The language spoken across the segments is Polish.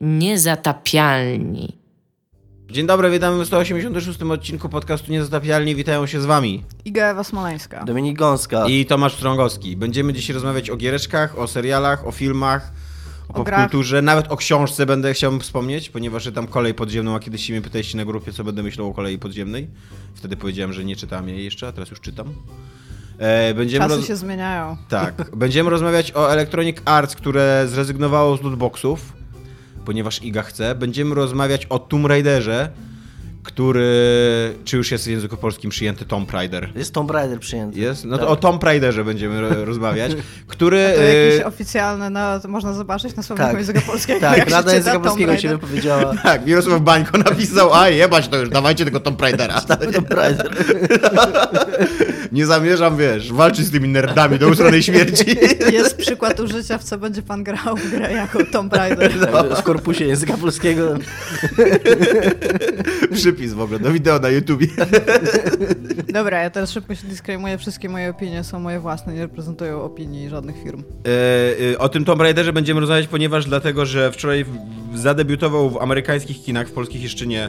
Niezatapialni. Dzień dobry, witamy w 186 odcinku podcastu Niezatapialni. Witają się z wami Iga Ewa Smoleńska. Dominik Gąska. i Tomasz Strągowski. Będziemy dzisiaj rozmawiać o giereczkach, o serialach, o filmach, o, O grach. popkulturze, nawet o książce będę chciał wspomnieć, ponieważ czytam Kolej Podziemną, a kiedyś się mnie pytaliście na grupie, co będę myślał o Kolei Podziemnej. Wtedy powiedziałem, że nie czytałem jej jeszcze, a teraz już czytam. E, będziemy Czasy roz- się zmieniają. Tak. Będziemy rozmawiać o Electronic Arts, które zrezygnowało z lootboxów, ponieważ Iga chce. Będziemy rozmawiać o Tomb Raiderze, który... Czy już jest w języku polskim przyjęty Tomb Raider? Jest Tomb Raider przyjęty. Jest? No to Tak. o Tomb Raiderze będziemy ro- rozmawiać, który... To jakiś e, oficjalny, no, można zobaczyć na słowniku Tak. języka polskiego. Tak, Rada Języka Polskiego się wypowiedziała. Tak, Mirosław Bańko napisał, a jebać to już, dawajcie tego Tomb Raidera. Tomb Raider. Nie zamierzam, wiesz, walczyć z tymi nerdami do ustronej śmierci. Jest przykład użycia, w co będzie pan grał w grę jako Tomb Raider. W korpusie Języka Polskiego. Przypis w ogóle do wideo na YouTubie. Dobra, ja teraz szybko się disclaimuję. Wszystkie moje opinie są moje własne, nie reprezentują opinii żadnych firm. E, e, o tym Tomb Raiderze będziemy rozmawiać, ponieważ dlatego, że wczoraj zadebiutował w amerykańskich kinach, w polskich jeszcze nie,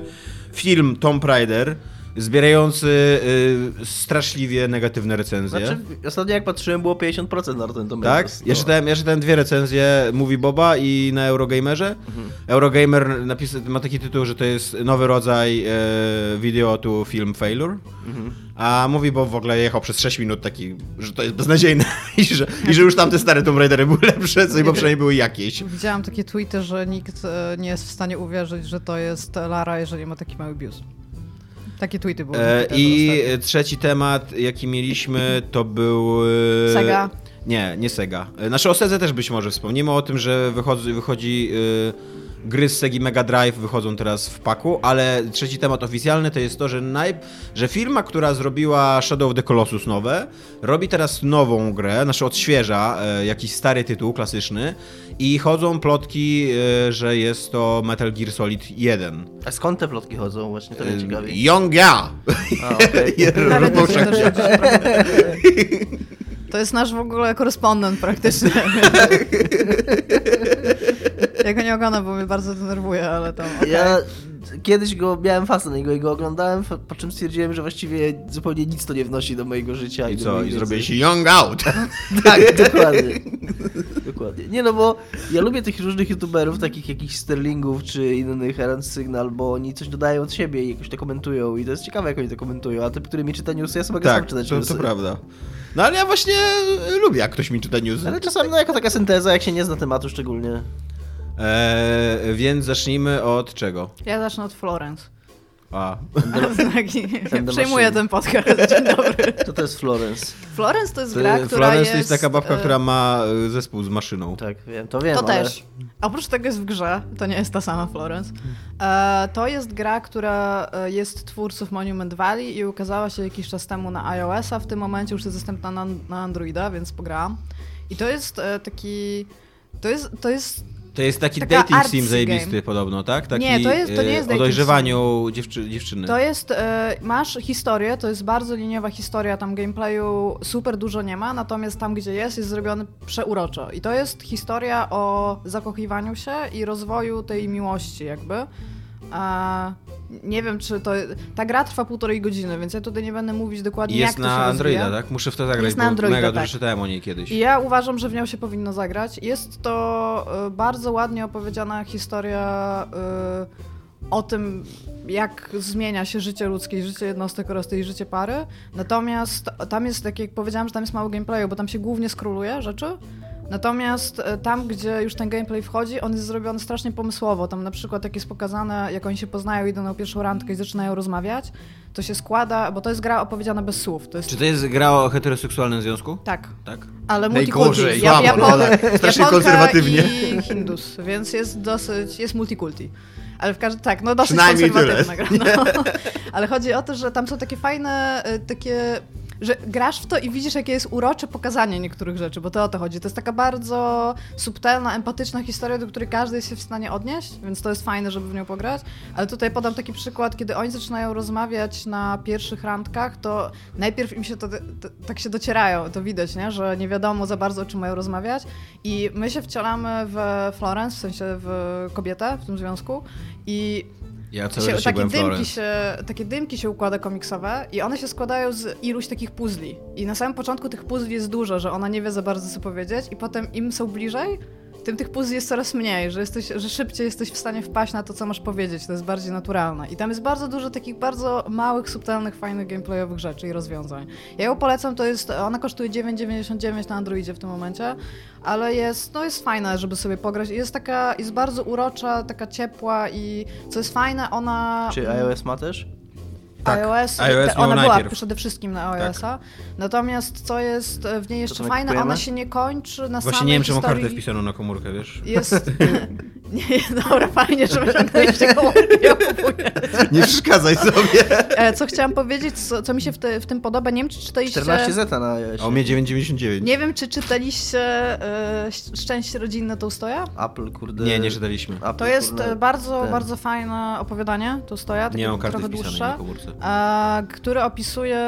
film Tomb Raider, zbierający e, straszliwie negatywne recenzje. Znaczy, ostatnio jak patrzyłem było 50% na Rotten Tomatoes. tak? Ja czytałem, ja czytałem dwie recenzje Movie Boba i na Eurogamerze. Mhm. Eurogamer napis, ma taki tytuł, że to jest nowy rodzaj e, video to film failure. Mhm. A Movie Bob w ogóle jechał przez 6 minut taki, że to jest beznadziejne i że, i że już tamte stare Tomb Raidery były lepsze, co i bo przynajmniej były jakieś. Widziałam takie tweety, że nikt e, nie jest w stanie uwierzyć, że to jest Lara, jeżeli ma taki mały biust. Takie tweety były. E, I ostatnio. trzeci temat, jaki mieliśmy, to był... e, Sega. Nie, nie Sega. E, Znaczy o Sedze też być może wspomnimy o tym, że wychodzi, wychodzi e, gry z Segi Mega Drive wychodzą teraz w paku, ale trzeci temat oficjalny to jest to, że, naj, że firma, która zrobiła Shadow of the Colossus nowe, robi teraz nową grę, znaczy odświeża e, jakiś stary tytuł klasyczny i chodzą plotki, e, że jest to Metal Gear Solid 1. A skąd te plotki chodzą? Właśnie to mnie ciekawi. Young Ja! A, okej. Nawet nie Rozpoczął się się. dowiedzieć, prawda? To jest nasz w ogóle korespondent praktycznie. Ja go nie oglądam, bo mnie bardzo denerwuje, ale to okej. Ja kiedyś go miałem fasę na niego i go oglądałem, po czym stwierdziłem, że właściwie zupełnie nic to nie wnosi do mojego życia. I do co? I zrobiłeś Young Out! Tak, dokładnie. dokładnie. Nie no, bo ja lubię tych różnych youtuberów, takich jakichś Sterlingów czy innych Errand Signal, bo oni coś dodają od siebie i jakoś to komentują i to jest ciekawe, jak oni to komentują, a ty, który mi czyta newsy, ja sobie mogę sam Tak, czytać to, newsy. to prawda. No ale ja właśnie lubię, jak ktoś mi czyta news. Ale czasami no, jako taka synteza, jak się nie zna tematu szczególnie. Eee, więc zacznijmy od czego? Ja zacznę od Florence. A, Będę Przejmuję ten podcast. Dzień dobry. To to jest Florence. Florence to jest to, gra, która Florence jest... to jest taka babka, e, która ma e, zespół z maszyną. Tak, wiem, to wiem, To ale... też. Oprócz tego jest w grze, to nie jest ta sama Florence. E, to jest gra, która jest twórców Monument Valley i ukazała się jakiś czas temu na iOS-a. W tym momencie już jest dostępna na, na Androida, więc pograłam. I to jest taki... To jest, to jest To jest taki Taka dating sim zajebisty game. podobno, tak? Taki, Nie, to jest- to nie e, jest O dating dojrzewaniu dziewczy, dziewczyny. To jest, e, masz historię, to jest bardzo liniowa historia, tam gameplayu super dużo nie ma, natomiast tam, gdzie jest, jest zrobiony przeuroczo. I to jest historia o zakochiwaniu się i rozwoju tej miłości jakby. A, nie wiem, czy to... Ta gra trwa półtorej godziny, więc ja tutaj nie będę mówić dokładnie, I jak jest to się na Androida, rozwija. tak? Muszę w to zagrać, Jest na bo Androida, mega dużo tak. czytałem o niej kiedyś. I ja uważam, że w nią się powinno zagrać. Jest to e, bardzo ładnie opowiedziana historia e, o tym, jak zmienia się życie ludzkie, i życie jednostek oraz tej życie pary. Natomiast tam jest, tak jak powiedziałam, że tam jest mało gameplayu, bo tam się głównie skróluje rzeczy. Natomiast e, tam, gdzie już ten gameplay wchodzi, on jest zrobiony strasznie pomysłowo. Tam na przykład jak jest pokazane, jak oni się poznają, idą na pierwszą randkę i zaczynają rozmawiać, to się składa, bo to jest gra opowiedziana bez słów. To jest... Czy to jest gra o heteroseksualnym związku? Tak. Tak. Ale multikulti. słabo, Japon- no, ale strasznie Japonka konserwatywnie. i Hindus, więc jest dosyć, jest multikulti. Ale w każdym, tak, no dosyć Przynajmniej konserwatywna tyle. gra. No. Ale chodzi o to, że tam są takie fajne, y, takie że grasz w to i widzisz, jakie jest urocze pokazanie niektórych rzeczy, bo to o to chodzi. To jest taka bardzo subtelna, empatyczna historia, do której każdy jest się w stanie odnieść, więc to jest fajne, żeby w nią pograć. Ale tutaj podam taki przykład, kiedy oni zaczynają rozmawiać na pierwszych randkach, to najpierw im się to, to tak się docierają, to widać, nie? że nie wiadomo za bardzo, o czym mają rozmawiać. I my się wcielamy w Florence, w sensie w kobietę w tym związku i Ja całe się, takie, dymki się, takie dymki się układa komiksowe i one się składają z iluś takich puzli. I na samym początku tych puzli jest dużo, że ona nie wie za bardzo co powiedzieć i potem im są bliżej, tym tych puzli jest coraz mniej, że, jesteś, że szybciej jesteś w stanie wpaść na to, co masz powiedzieć. To jest bardziej naturalne. I tam jest bardzo dużo takich bardzo małych, subtelnych, fajnych gameplayowych rzeczy i rozwiązań. Ja ją polecam, to jest, ona kosztuje 9,99 na Androidzie w tym momencie, ale jest, no jest fajna, żeby sobie pograć. Jest taka, jest bardzo urocza, taka ciepła i co jest fajne, ona... Czy iOS ma też? Tak, iOS, iOS ona była najpierw. Tak. przede wszystkim na iOS-a. Natomiast co jest w niej jeszcze my fajne, kupujemy? ona się nie kończy na Właśnie samej nie wiem, historii. kartę wpisaną na komórkę, wiesz? Jest... nie, dobra, fajnie, że wyciągnęliście komórkę, ja kupuję. Nie przeszkadzaj sobie. E, Co chciałam powiedzieć, co, co mi się w, te, w tym podoba, nie wiem, czy czytaliście... 14 zeta na iOS. A u mnie 9,99. Nie wiem, czy czytaliście e, Sz- Szczęście rodzinne Tolstoja? Apple, kurde. Nie, nie czytaliśmy. Apple, To jest kurde, e, bardzo, ten. bardzo fajne opowiadanie Tolstoja, takie Nie mam karty trochę dłuższe. na komórce. e, który opisuje,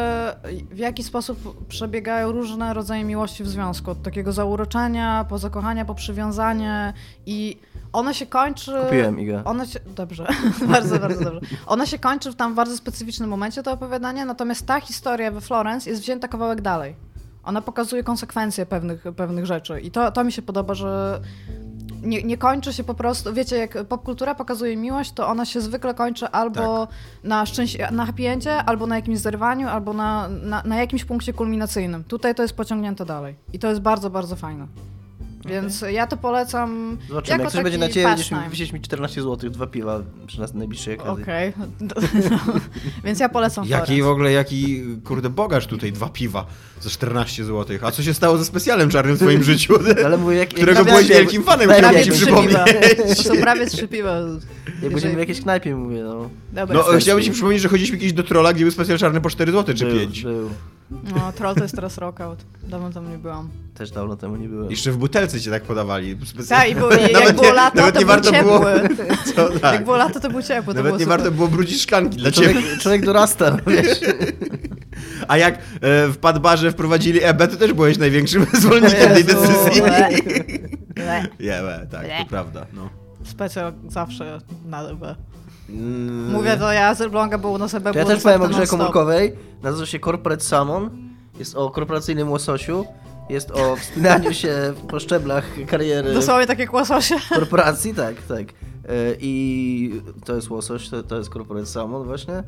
w jaki sposób przebiegają różne rodzaje miłości w związku. Od takiego zauroczenia, po zakochania, po przywiązanie i ona się kończy... Kupiłem Iga. Ona się... Dobrze, bardzo, bardzo dobrze. Ona się kończy w tam bardzo specyficznym momencie, to opowiadanie, natomiast ta historia we Florence jest wzięta kawałek dalej. Ona pokazuje konsekwencje pewnych, pewnych rzeczy i to, to mi się podoba, że nie, nie kończy się po prostu, wiecie, jak popkultura pokazuje miłość, to ona się zwykle kończy albo na, szczęś- na happy endzie, albo na jakimś zerwaniu, albo na, na, na jakimś punkcie kulminacyjnym. Tutaj to jest pociągnięte dalej i to jest bardzo, bardzo fajne. Więc ja to polecam Zobaczymy, jako jak coś będzie na ciebie, będziesz wisieć mi 14 zł, dwa piwa przy nas najbliższej okazji. Okej. No. Więc ja polecam Jaki w ogóle, jaki, kurde, bogacz tutaj, dwa piwa za 14 zł. A co się stało ze specjalem czarnym w twoim życiu? Ale mówię, jak, Którego jak, byłeś wielkim fanem, chciałem ci przypomnieć. piwa. To są prawie trzy piwa. Jak będziemy w jakiejś knajpie, mówię, no. Dobra. No, chciałbym ci przypomnieć, że chodziliśmy kiedyś do trolla, gdzie był specjal czarny po 4 zł czy był, 5. Był. No, troll to jest teraz rockout. Dawno tam nie byłam. Też dawno temu nie byłem. Jeszcze w butelce cię tak podawali. Tak, i, i jak Nawet było lato, nawet to nie był warto ciepły. było- Co, tak. Jak było lato, to był ciepły. To Nawet było nie super. warto było brudzić szklanki dla ciebie. Człowiek, człowiek dorasta, no, wiesz. A jak e, w Padbarze wprowadzili EB, to też byłeś największym zwolennikiem tej decyzji. le. Le. Nie, e, tak, to prawda. No. Specjal zawsze na lewe. Mm, Mówię to ja z Elbląga, bo u nas EB To ja było też powiem o grze komórkowej. Nazywa się Corporate Salmon. Jest o korporacyjnym łososiu. Jest o wspinaniu się po szczeblach kariery Dosłownie takie kłososie. korporacji, tak, tak. E, I to jest łosoś, to, to jest Corporate Salmon właśnie.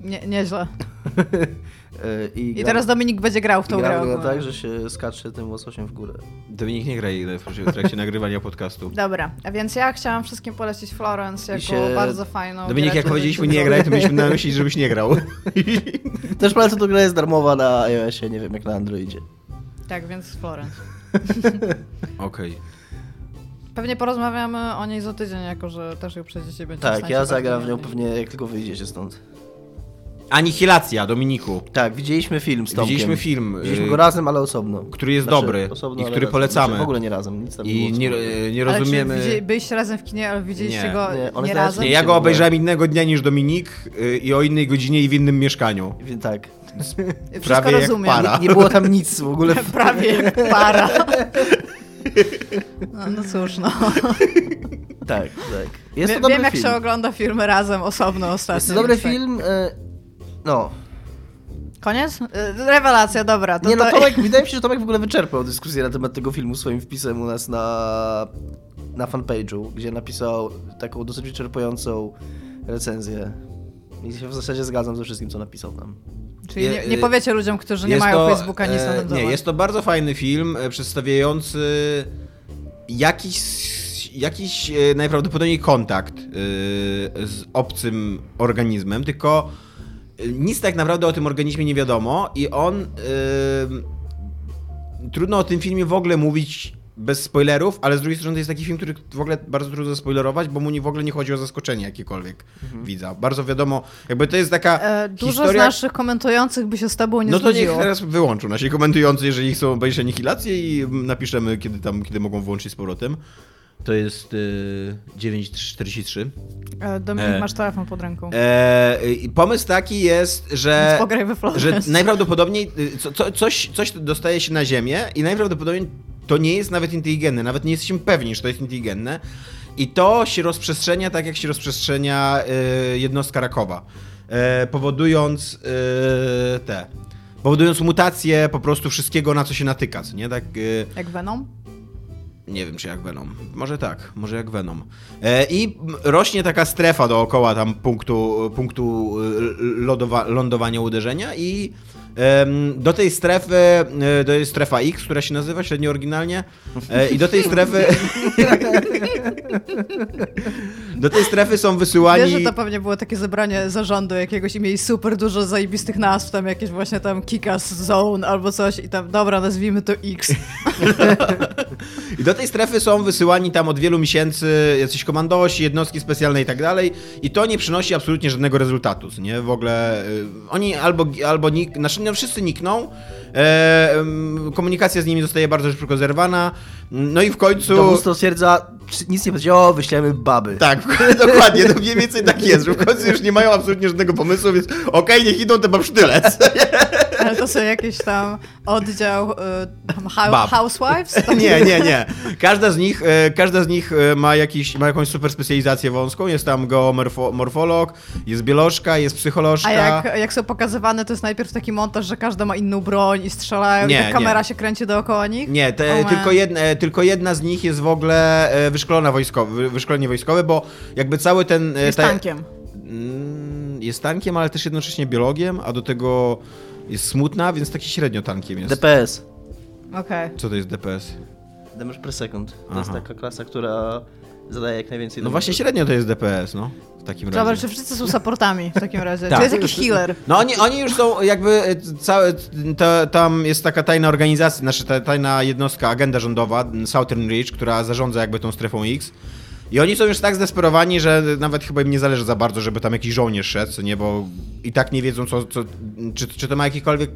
Nie, nieźle. I, I gra- teraz Dominik będzie grał w tą grę. gra tak, że się skacze tym łososiem w górę. Dominik nie gra ile w w trakcie nagrywania podcastu. Dobra, a więc ja chciałam wszystkim polecić Florence jako się- bardzo fajną Dominik, jak powiedzieliśmy nie graj, to mieliśmy na myśli, żebyś nie grał. Też polecam, to gra jest darmowa na iOSie, nie wiem jak na Androidzie. Tak, więc Florence. Okej. Pewnie porozmawiamy o niej za tydzień, jako że też ją przejdziecie będzie Tak, ja zagram w nią pewnie jak tylko wyjdziecie stąd. Anihilacja, Dominiku. Tak, widzieliśmy film z Tomkiem. Widzieliśmy film, Widzieliśmy y, go razem, ale osobno. który jest Znaczy, dobry osobno, i ale który razem. polecamy. Znaczy, w ogóle nie razem, nic tam nie I było nie, nie Ale rozumiemy... czy widzi, byliście razem w kinie, ale widzieliście Nie. go Nie, nie, razem? Nie, ja go obejrzałem innego dnia niż Dominik y, i o innej godzinie i w innym mieszkaniu. Tak. Wszystko prawie jak rozumiem. para. Nie było tam nic w ogóle. Prawie jak para. No, no cóż, no. Tak, tak. Jest Wie, to dobry wiem, jak film. się ogląda filmy razem, osobno, ostatnio. Jest to dobry tak. film. e, No. Koniec? Y, Rewelacja, dobra. To Nie no, to... Tomek, wydaje mi się, że Tomek w ogóle wyczerpał dyskusję na temat tego filmu swoim wpisem u nas na, na fanpage'u, gdzie napisał taką dosyć wyczerpującą recenzję. I się w zasadzie zgadzam ze wszystkim, co napisał tam. Czyli nie, nie Je- powiecie ludziom, którzy nie mają to, Facebooka, nic na e, ten temat. Nie, jest to bardzo fajny film e, przedstawiający jakiś, jakiś e, najprawdopodobniej kontakt z obcym organizmem, tylko nic tak naprawdę o tym organizmie nie wiadomo i on... e, Trudno o tym filmie w ogóle mówić bez spoilerów, ale z drugiej strony to jest taki film, który w ogóle bardzo trudno zaspoilerować, bo mu nie, w ogóle nie chodzi o zaskoczenie jakiekolwiek widza. Bardzo wiadomo, jakby to jest taka E, dużo historia... z naszych komentujących by się z tobą nie No to niech teraz wyłączą nasi komentujący, jeżeli chcą obejrzeć Anihilację i napiszemy, kiedy tam, kiedy mogą włączyć z powrotem. To jest y, 9.43. E, Dominik, E. masz telefon pod ręką. E, pomysł taki jest, że... Że najprawdopodobniej y, co, co, coś, coś dostaje się na Ziemię i najprawdopodobniej to nie jest nawet inteligentne, nawet nie jesteśmy pewni, że to jest inteligentne. I to się rozprzestrzenia tak, jak się rozprzestrzenia y, jednostka rakowa, y, powodując te, powodując mutację po prostu wszystkiego, na co się natyka, co nie? Tak, y, Jak Venom? Nie wiem, czy jak Venom. Może tak, może jak Venom. E, I rośnie taka strefa dookoła tam punktu, punktu y, lodowa, lądowania uderzenia i do tej strefy, e, to jest strefa X, która się nazywa średnio oryginalnie e, i do tej strefy do tej strefy są wysyłani... Wiesz, że to pewnie było takie zebranie zarządu jakiegoś i mieli super dużo zajebistych nazw, tam jakieś właśnie tam Kikas Zone albo coś i tam, dobra, nazwijmy to X. I do tej strefy są wysyłani tam od wielu miesięcy jacyś komandosi, jednostki specjalne i tak dalej. I to nie przynosi absolutnie żadnego rezultatu, nie? W ogóle y, oni albo, albo nik, znaczy no, wszyscy nikną, komunikacja z nimi zostaje bardzo szybko zerwana, no i w końcu... Dowództwo stwierdza, "Czy nic nie będzie, o, wyślemy baby. Tak, dokładnie, no mniej więcej tak jest, że w końcu już nie mają absolutnie żadnego pomysłu, więc okej, niech idą te babsztylec. To są jakieś tam oddział y, tam. Housewives? Nie, nie, nie. Każda z nich, e, każda z nich e, ma, jakiś, ma jakąś super specjalizację wąską. Jest tam geomorfolog, jest biolożka, jest psycholożka. A jak, jak są pokazywane, to jest najpierw taki montaż, że każda ma inną broń i strzelają Nie, i kamera nie. się kręci dookoła nich? Nie, te, O man. tylko, jedna, tylko jedna z nich jest w ogóle e, wyszkolona wojskowy, wyszkolenie wojskowe, bo jakby cały ten... Jest ta- tankiem. Mm, Jest tankiem, ale też jednocześnie biologiem, a do tego jest smutna, więc taki średnio tankiem jest. DPS. Okej. Co to jest DPS? Damage per second. To Aha. jest taka klasa, która zadaje jak najwięcej No damage'u. właśnie średnio to jest DPS, no. W takim razie. Dobra, czy wszyscy są supportami w takim razie? Tak. Czy jest jakiś healer? No oni, oni już są jakby e, całe, to, tam jest taka tajna organizacja, znaczy ta tajna jednostka, agenda rządowa, Southern Reach, która zarządza jakby tą strefą X. I oni są już tak zdesperowani, że nawet chyba im nie zależy za bardzo, żeby tam jakiś żołnierz szedł, nie, bo i tak nie wiedzą, co, co, czy, czy to ma jakiekolwiek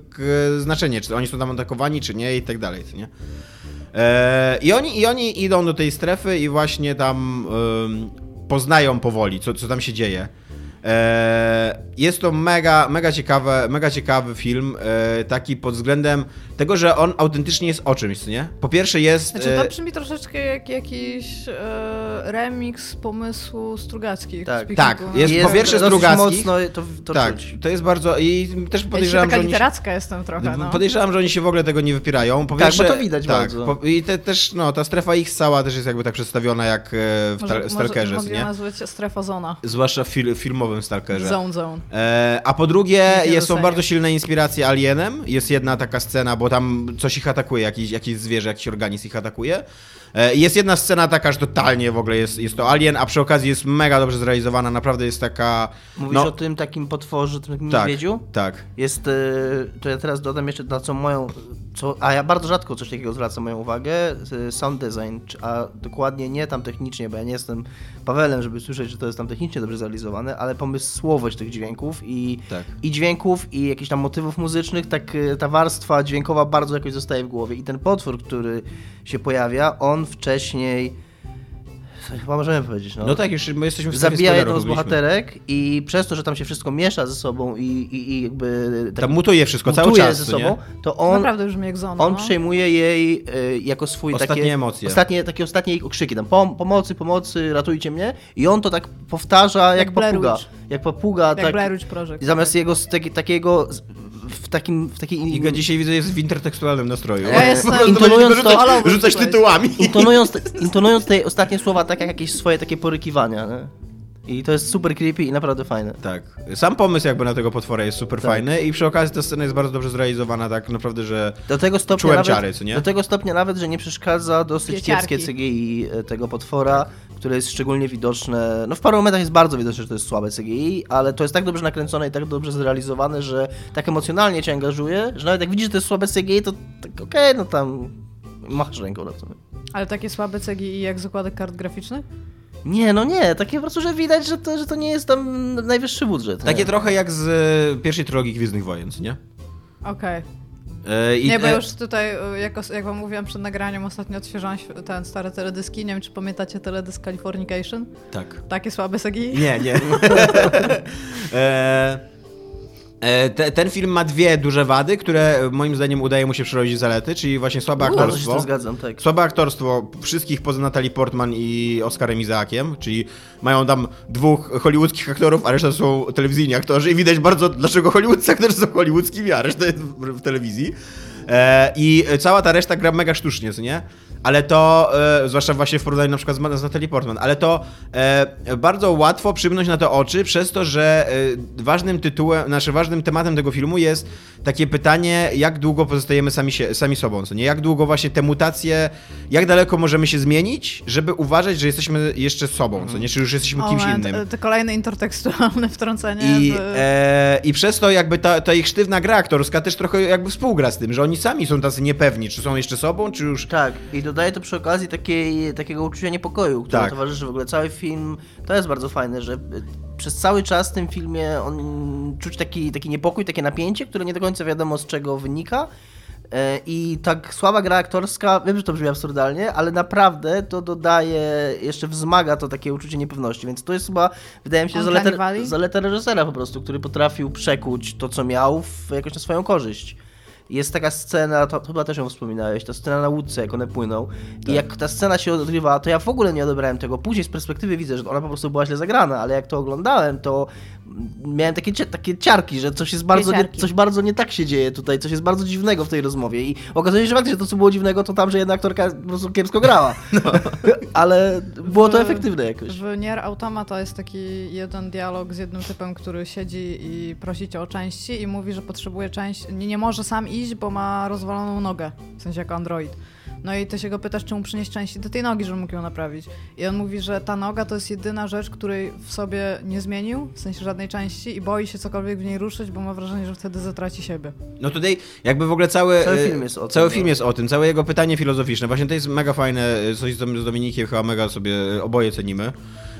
e, znaczenie, czy oni są tam atakowani, czy nie i tak dalej, co nie. E, I, oni, I oni idą do tej strefy i właśnie tam poznają powoli, co, co tam się dzieje. E, jest to mega, mega, ciekawe, mega ciekawy film, e, taki pod względem tego, że on autentycznie jest o czymś, nie? Po pierwsze jest... Znaczy, e, to brzmi troszeczkę jak jakiś e, remix pomysłu Strugackich. Tak, z Picnicu. jest- po pierwsze Strugackich. mocno to, to tak, czuć. to jest bardzo... I też Ja podejrzewam, taka że oni... się- literacka jestem trochę, no. Podejrzewam, że oni się w ogóle tego nie wypierają. Po Tak, pierwsze, bo to widać tak, bardzo. Po, I te, też, no, ta strefa ich cała też jest jakby tak przedstawiona jak e, w Może, Stal- może Stalkerze, nie? nazwać strefa zona. Zwłaszcza fil, filmowym Stalkerze. Zone, zone. E, a po drugie, jest, są bardzo silne inspiracje Alienem. Jest jedna taka scena, bo tam coś ich atakuje, jakiś, jakieś zwierzę, jakiś organizm ich atakuje. E, jest jedna scena taka, że totalnie w ogóle jest, jest to Alien, a przy okazji jest mega dobrze zrealizowana, naprawdę jest taka... Mówisz no, o tym takim potworze, tym takim tak, niedźwiedziu? tak. Jest, e, to ja teraz dodam jeszcze na co moją, co, a ja bardzo rzadko coś takiego zwracam moją uwagę, e, sound design, a dokładnie nie tam technicznie, bo ja nie jestem Pawelem, żeby słyszeć, że to jest tam technicznie dobrze zrealizowane, ale pomysłowość tych dźwięków i, Tak. i dźwięków i jakichś tam motywów muzycznych, tak e, ta warstwa dźwiękowa bardzo jakoś zostaje w głowie i ten potwór, który się pojawia, on wcześniej chyba możemy powiedzieć, no. No tak, już my jesteśmy w Zabija jedną z bohaterek i przez to, że tam się wszystko miesza ze sobą i, i, i jakby tak Tam mutuje wszystko, cały mutuje czas, ze nie? sobą, to on, Naprawdę brzmi jak zona. on no. przejmuje jej y, jako swój Ostatnie takie, emocje. Ostatnie, takie ostatnie jej okrzyki, tam pom pomocy, pomocy, ratujcie mnie i on to tak powtarza jak, Jak papuga. Jak papuga, Jak tak. Blair Witch Project. I zamiast jego z taki, takiego z- w takim, w takiej Iga dzisiaj widzę jest w intertekstualnym nastroju. Ja jestem- Po prostu Intonując to- rzucać, rzucać tytułami. intonując, intonując te ostatnie słowa tak jak jakieś swoje takie porykiwania, nie? I to jest super creepy i naprawdę fajne. Tak. Sam pomysł jakby na tego potwora jest super Tak. fajny i przy okazji ta scena jest bardzo dobrze zrealizowana, tak naprawdę, że Do tego stopnia Czułem nawet, ciary, co nie? Do tego stopnia nawet, że nie przeszkadza dosyć Pieciarki. kiepskie CGI e, tego potwora, które jest szczególnie widoczne. No w paru momentach jest bardzo widoczne, że to jest słabe CGI, ale to jest tak dobrze nakręcone i tak dobrze zrealizowane, że tak emocjonalnie cię angażuje, że nawet jak widzisz, że to jest słabe CGI, to tak okej, no tam Machasz ręką na to. Ale takie słabe CGI jak zakładek kart graficznych? Nie, no nie, takie po prostu, że widać, że to, że to nie jest tam najwyższy budżet. Takie nie. trochę jak z e, pierwszej trylogii Gwiezdnych Wojen, nie? Okej. E, i- Nie, bo e, już tutaj, jak, jak wam mówiłam przed nagraniem, ostatnio odświeżałam św- ten stare teledyski. Nie wiem, czy pamiętacie teledysk Californication? Tak. Takie słabe CGI? Nie, nie. e, te, ten film ma dwie duże wady, które moim zdaniem udaje mu się przerodzić zalety, czyli właśnie słabe się z aktorstwo. tym zgadzam, tak. Słabe aktorstwo wszystkich poza Natalie Portman i Oscarem Izaakiem, czyli mają tam dwóch hollywoodzkich aktorów, a reszta są telewizyjni aktorzy i widać bardzo, dlaczego hollywoodzcy aktorzy są hollywoodzkimi, a reszta jest w, w telewizji. E, I cała ta reszta gra mega sztucznie, co nie? Ale to, e, zwłaszcza właśnie w porównaniu na przykład z, z Natalie Portman, ale to e, bardzo łatwo przymknąć na to oczy przez to, że e, ważnym tytułem, znaczy ważnym tematem tego filmu jest takie pytanie, jak długo pozostajemy sami, się, sami sobą, co nie? Jak długo właśnie te mutacje, jak daleko możemy się zmienić, żeby uważać, że jesteśmy jeszcze sobą, co nie? Czy już jesteśmy kimś innym. te kolejne intertekstualne wtrącenie. I, w... e, I przez to jakby ta, ta ich sztywna gra aktorska też trochę jakby współgra z tym, że oni sami są tacy niepewni, czy są jeszcze sobą, czy już... Tak, i dodaje to przy okazji takiej, takiego uczucia niepokoju, które Tak. towarzyszy w ogóle cały film. To jest bardzo fajne, że y, przez cały czas w tym filmie on, czuć taki, taki niepokój, takie napięcie, które nie do końca wiadomo z czego wynika. E, I tak słaba gra aktorska, wiem, że to brzmi absurdalnie, ale naprawdę to dodaje, jeszcze wzmaga to takie uczucie niepewności, więc to jest chyba, wydaje mi się, zaleta, zaleta reżysera po prostu, który potrafił przekuć to, co miał w, jakoś na swoją korzyść. Jest taka scena, to, to chyba też ją wspominałeś, ta scena na łódce, jak one płyną. I jak ta scena się odgrywa, to ja w ogóle nie odebrałem tego. Później z perspektywy widzę, że ona po prostu była źle zagrana, ale jak to oglądałem, to miałem takie, takie ciarki, że coś jest bardzo nie, coś bardzo nie tak się dzieje tutaj, coś jest bardzo dziwnego w tej rozmowie. I okazuje się, że faktycznie to, co było dziwnego, to tam, że jedna aktorka po prostu kiepsko grała. ale było to W- efektywne jakoś. W Nier Automata jest taki jeden dialog z jednym typem, który siedzi i prosi cię o części i mówi, że potrzebuje części, nie, nie może sam iść, bo ma rozwaloną nogę, w sensie jako android. No i ty się go pytasz, czy mu przynieść części do tej nogi, żeby mógł ją naprawić. I on mówi, że ta noga to jest jedyna rzecz, której w sobie nie zmienił, w sensie żadnej części i boi się cokolwiek w niej ruszyć, bo ma wrażenie, że wtedy zatraci siebie. No tutaj jakby w ogóle cały, Cały e, film jest o tym, Cały no. film jest o tym, całe jego pytanie filozoficzne. Właśnie to jest mega fajne, e, coś z z Dominikiem chyba mega sobie e, oboje cenimy.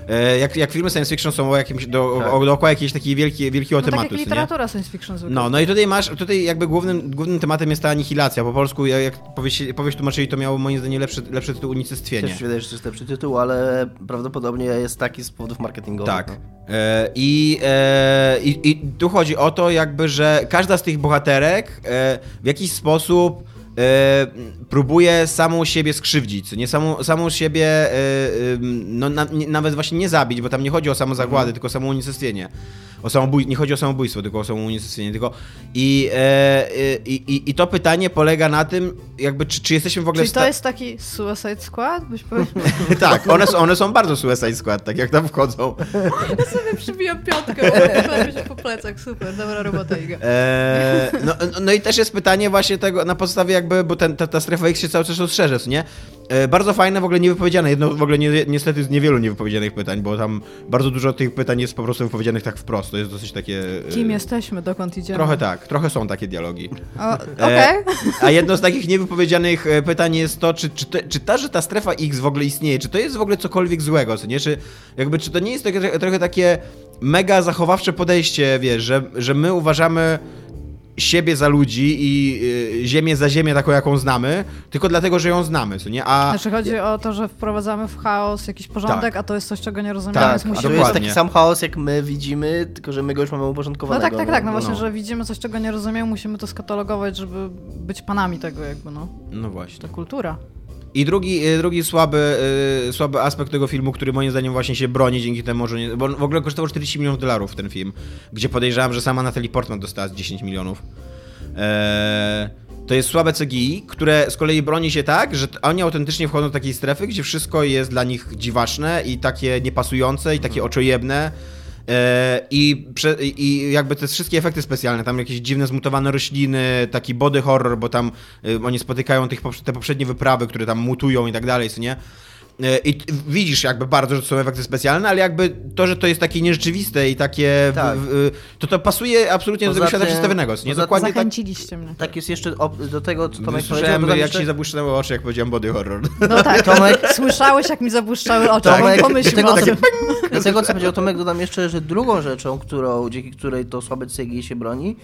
E, Jak, jak filmy science fiction są o jakimś, do, Tak. o, dookoła jakiejś takiej wielkiej, wielkiego No tak tematu, jak co nie? literatura science fiction zwykle. No, no i tutaj masz, tutaj jakby głównym, głównym tematem jest ta anihilacja. Po polsku, jak, powieść, powieść tłumaczyli, to miało moim zdaniem lepszy, lepszy tytuł unicestwienie. Też wydaje się, że to jest lepszy tytuł, ale prawdopodobnie jest taki z powodów marketingowych. Tak. no. E, I, e, i, I tu chodzi o to, jakby, że każda z tych bohaterek w jakiś sposób próbuje samą siebie skrzywdzić, nie samą, samą siebie, e, e, no, na, nie, nawet właśnie nie zabić, bo tam nie chodzi o samozagłady, Mhm. tylko o samounicestwienie. O samobój, nie chodzi o samobójstwo, tylko o samounicestwienie. Tylko I, e, i, i, I to pytanie polega na tym, jakby, czy, czy jesteśmy w ogóle sta- to jest taki Suicide Squad? Byś powiedział? tak, one, są- one są bardzo Suicide Squad, tak jak tam wchodzą. Ja sobie przybijam piątkę, bo po plecach, super, dobra robota Iga. Eee, no, no- i też jest pytanie właśnie tego, na podstawie jakby, bo ten, ta, ta strefa X się cały czas rozszerza, nie? E, bardzo fajne, w ogóle niewypowiedziane, jedno w ogóle nie, niestety z niewielu niewypowiedzianych pytań, bo tam bardzo dużo tych pytań jest po prostu wypowiedzianych tak wprost, to jest dosyć takie... e, Kim jesteśmy, dokąd idziemy? Trochę tak, trochę są takie dialogi. E, Okej. A jedno z takich niewypowiedzianych pytań jest to, czy, czy, te, czy ta, że ta strefa X w ogóle istnieje, czy to jest w ogóle cokolwiek złego, co nie? Czy, jakby, czy to nie jest takie, trochę takie mega zachowawcze podejście, wiesz, że, że my uważamy siebie za ludzi i y, ziemię za ziemię taką, jaką znamy, tylko dlatego, że ją znamy, co nie? A Znaczy chodzi o to, że wprowadzamy w chaos jakiś porządek, Tak. a to jest coś, czego nie rozumiemy, Tak, więc a to musimy... jest dokładnie. taki sam chaos, jak my widzimy, tylko że my go już mamy No uporządkowanego. tak, tak, tak, no no. właśnie, że widzimy coś, czego nie rozumiemy, musimy to skatalogować, żeby być panami tego jakby, no. no właśnie. To kultura. I drugi, y, drugi słaby, y, słaby aspekt tego filmu, który moim zdaniem właśnie się broni dzięki temu, że nie, bo w ogóle kosztował 40 milionów dolarów ten film, gdzie podejrzewam, że sama Natalie Portman dostała z 10 milionów. Eee, to jest słabe CGI, które z kolei broni się tak, że oni autentycznie wchodzą do takiej strefy, gdzie wszystko jest dla nich dziwaczne i takie niepasujące i takie oczojebne. Eee, I, I jakby te wszystkie efekty specjalne, tam jakieś dziwne zmutowane rośliny, taki body horror, bo tam y, oni spotykają tych, te poprzednie wyprawy, które tam mutują i tak dalej, co nie? E, I widzisz jakby bardzo, że to są efekty specjalne, ale jakby to, że to jest takie nierzeczywiste i takie... w- Tak. w- to to pasuje absolutnie do Poza tego świata przedstawionego. Nie tak. Zachęciliście mnie. Tak jest jeszcze do tego, co Tomek powiedział. Słyszałem, dodam jak jeszcze- ci zabłyszczały oczy, jak powiedziałem body horror. No tak, Tomek- słyszałeś jak mi zabłyszczały oczy, Tomek, pomyślmy tego, tym. do tego, co powiedział Tomek, dodam jeszcze, że drugą rzeczą, którą, dzięki której to słabe CGI się broni,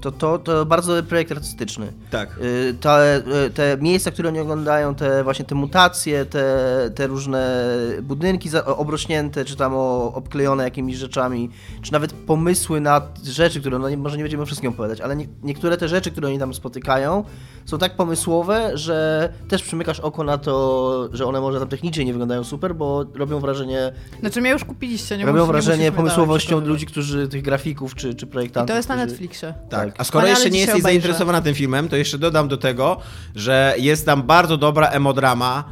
to to, to bardzo dobry projekt artystyczny. Tak. Y, Te, y, te miejsca, które oni oglądają, te właśnie te mutacje, te, te różne budynki obrośnięte, czy tam o, obklejone jakimiś rzeczami, czy nawet pomysły na rzeczy, które, no nie, może nie będziemy o wszystkim opowiadać, ale nie, niektóre te rzeczy, które oni tam spotykają, są tak pomysłowe, że też przymykasz oko na to, że one może tam technicznie nie wyglądają super, bo robią wrażenie, Znaczy mnie już kupiliście, nie robią wrażenie musisz mi pomysłowością dawać, ludzi, którzy, tych grafików czy, czy I projektantów. to jest na którzy- Netflixie. Tak. A skoro jeszcze nie jesteś zainteresowana tym filmem, to jeszcze dodam do tego, że jest tam bardzo dobra emodrama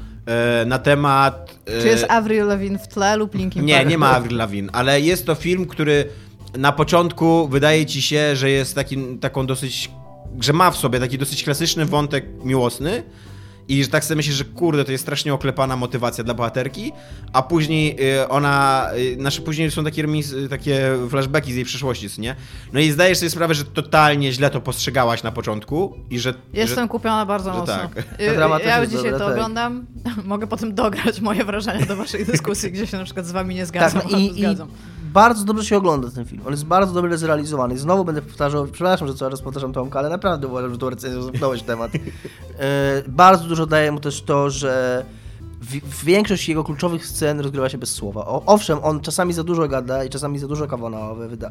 na temat... e, Czy jest Avril Lavigne w tle lub Linkin Nie, Park? nie ma Avril Lavigne, ale jest to film, który na początku wydaje ci się, że jest takim, taką dosyć, że ma w sobie taki dosyć klasyczny wątek miłosny i że tak sobie myślisz, że kurde, to jest strasznie oklepana motywacja dla bohaterki, a później y, ona, y, znaczy później są takie, remis, y, takie flashbacki z jej przeszłości, co nie? No i zdajesz sobie sprawę, że totalnie źle to postrzegałaś na początku i że... Jestem że... kupiona bardzo mocno. tak. Ta drama też Ja jest dzisiaj dobra, to tak. oglądam. Mogę potem dograć moje wrażenia do waszej dyskusji, gdzie się na przykład z wami nie Tak, zgadzam. albo i, i zgadzam. Bardzo dobrze się ogląda ten film. On jest bardzo dobrze zrealizowany. I znowu będę powtarzał, przepraszam, że cały czas powtarzam Tomka, ale naprawdę uważam, że tą recenzją zamknąłeś temat. E, bardzo dużo daje mu też to, że większość jego kluczowych scen rozgrywa się bez słowa. O, owszem, on czasami za dużo gada i czasami za dużo kawona wyda, e,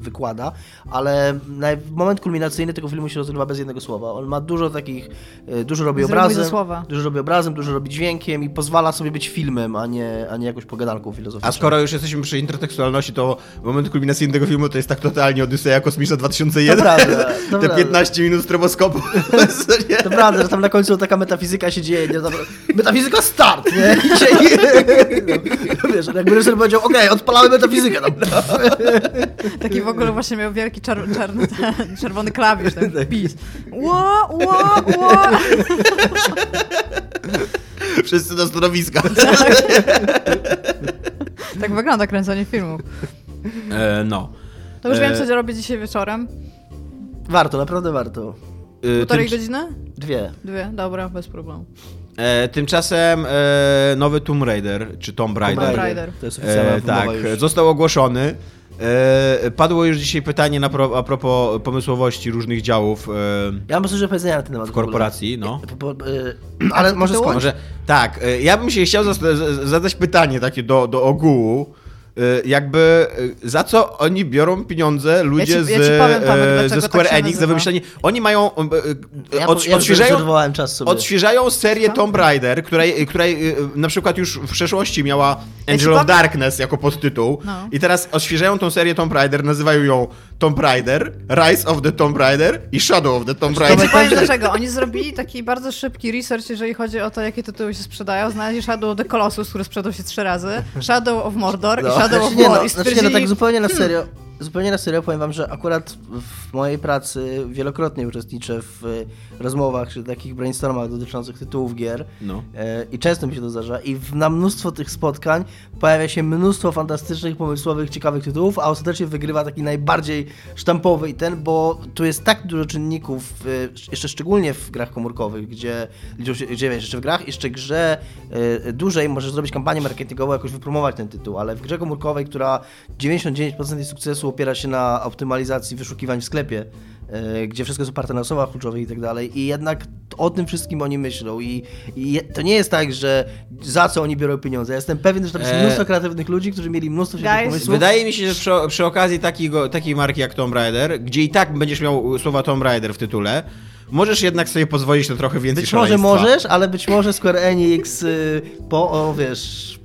wykłada, ale na, moment kulminacyjny tego filmu się rozgrywa bez jednego słowa. On ma dużo takich, e, dużo robi mój obrazem, dużo robi obrazem, dużo robi dźwiękiem i pozwala sobie być filmem, a nie, a nie jakąś pogadanką filozoficzną. A skoro już jesteśmy przy intertekstualności, to moment kulminacyjny tego filmu to jest tak totalnie Odyseja Kosmiczna 2001. To prawda, to Te prawda. 15 minut stroboskopu. To prawda, że tam na końcu taka metafizyka się dzieje. Nie? Metafizyka start, nie? I się, no, wiesz, jakby reżyser powiedział, okej, odpalamy metafizykę. No. Taki w ogóle właśnie miał wielki czar czarny, ten, czerwony klawisz, ten pis. Ła, ła, ła. Wszyscy do stanowiska. Tak wygląda kręcenie filmów. E, no. To już E, wiem, co zrobię dzisiaj wieczorem. Warto, naprawdę warto. E, Półtorej tym, godziny? Dwie. Dwie? Dobra, bez problemu. E, tymczasem e, nowy Tomb Raider, czy Tomb Raider. Tomb Raider. To jest oficjalna E, tak, już. został ogłoszony. E, padło już dzisiaj pytanie na pro, a propos pomysłowości różnych działów e, Ja mam do powiedzenia na ten temat. w korporacji, no. Po- po- y, ale może tytułu? skończ. Może, tak, e, ja bym się chciał zadać pytanie takie do, do ogółu. E, Jakby e, za co oni biorą pieniądze ludzie Ja ci- z, ja powiem, Tomek, e, ze Square tak Enix za wymyślenie. Oni mają. e, Ja, od, ja odświeżają, zarezerwowałem czas sobie. odświeżają serię Tomb Raider, której, której na przykład już w przeszłości miała Angel of Darkness jako podtytuł. No. I teraz odświeżają tą serię Tomb Raider, nazywają ją Tomb Raider, Rise of the Tomb Raider i Shadow of the Tomb Ja Raider. ci powiem dlaczego. Oni zrobili taki bardzo szybki research, jeżeli chodzi o to, jakie tytuły się sprzedają. Znaleźli Shadow of the Colossus, który sprzedał się trzy razy, Shadow of Mordor No. i Shadow Znaczy of nie, War. no, I znaczy nie, no tak zupełnie na serio. Zupełnie na serio powiem wam, że akurat w mojej pracy wielokrotnie uczestniczę w e, rozmowach czy takich brainstormach dotyczących tytułów gier No. e, i często mi się to zdarza i na mnóstwo tych spotkań pojawia się mnóstwo fantastycznych, pomysłowych, ciekawych tytułów, a ostatecznie wygrywa taki najbardziej sztampowy i ten, bo tu jest tak dużo czynników, jeszcze szczególnie w grach komórkowych, gdzie, gdzie wiesz, jeszcze w grach, jeszcze grze e, dużej możesz zrobić kampanię marketingową, jakoś wypromować ten tytuł, ale w grze komórkowej, która 99% jej sukcesu opiera się na optymalizacji wyszukiwań w sklepie, e, gdzie wszystko jest oparte na osobach kluczowych i tak dalej. I jednak o tym wszystkim oni myślą. I, i to nie jest tak, że za co oni biorą pieniądze. Ja jestem pewien, że tam jest E, mnóstwo kreatywnych ludzi, którzy mieli mnóstwo świetnych pomysłów. Wydaje mi się, że przy, przy okazji takiego, takiej marki jak Tomb Raider, gdzie i tak będziesz miał słowa Tomb Raider w tytule, możesz jednak sobie pozwolić na trochę więcej Być może możesz, ale być może Square Enix y, po, o wiesz...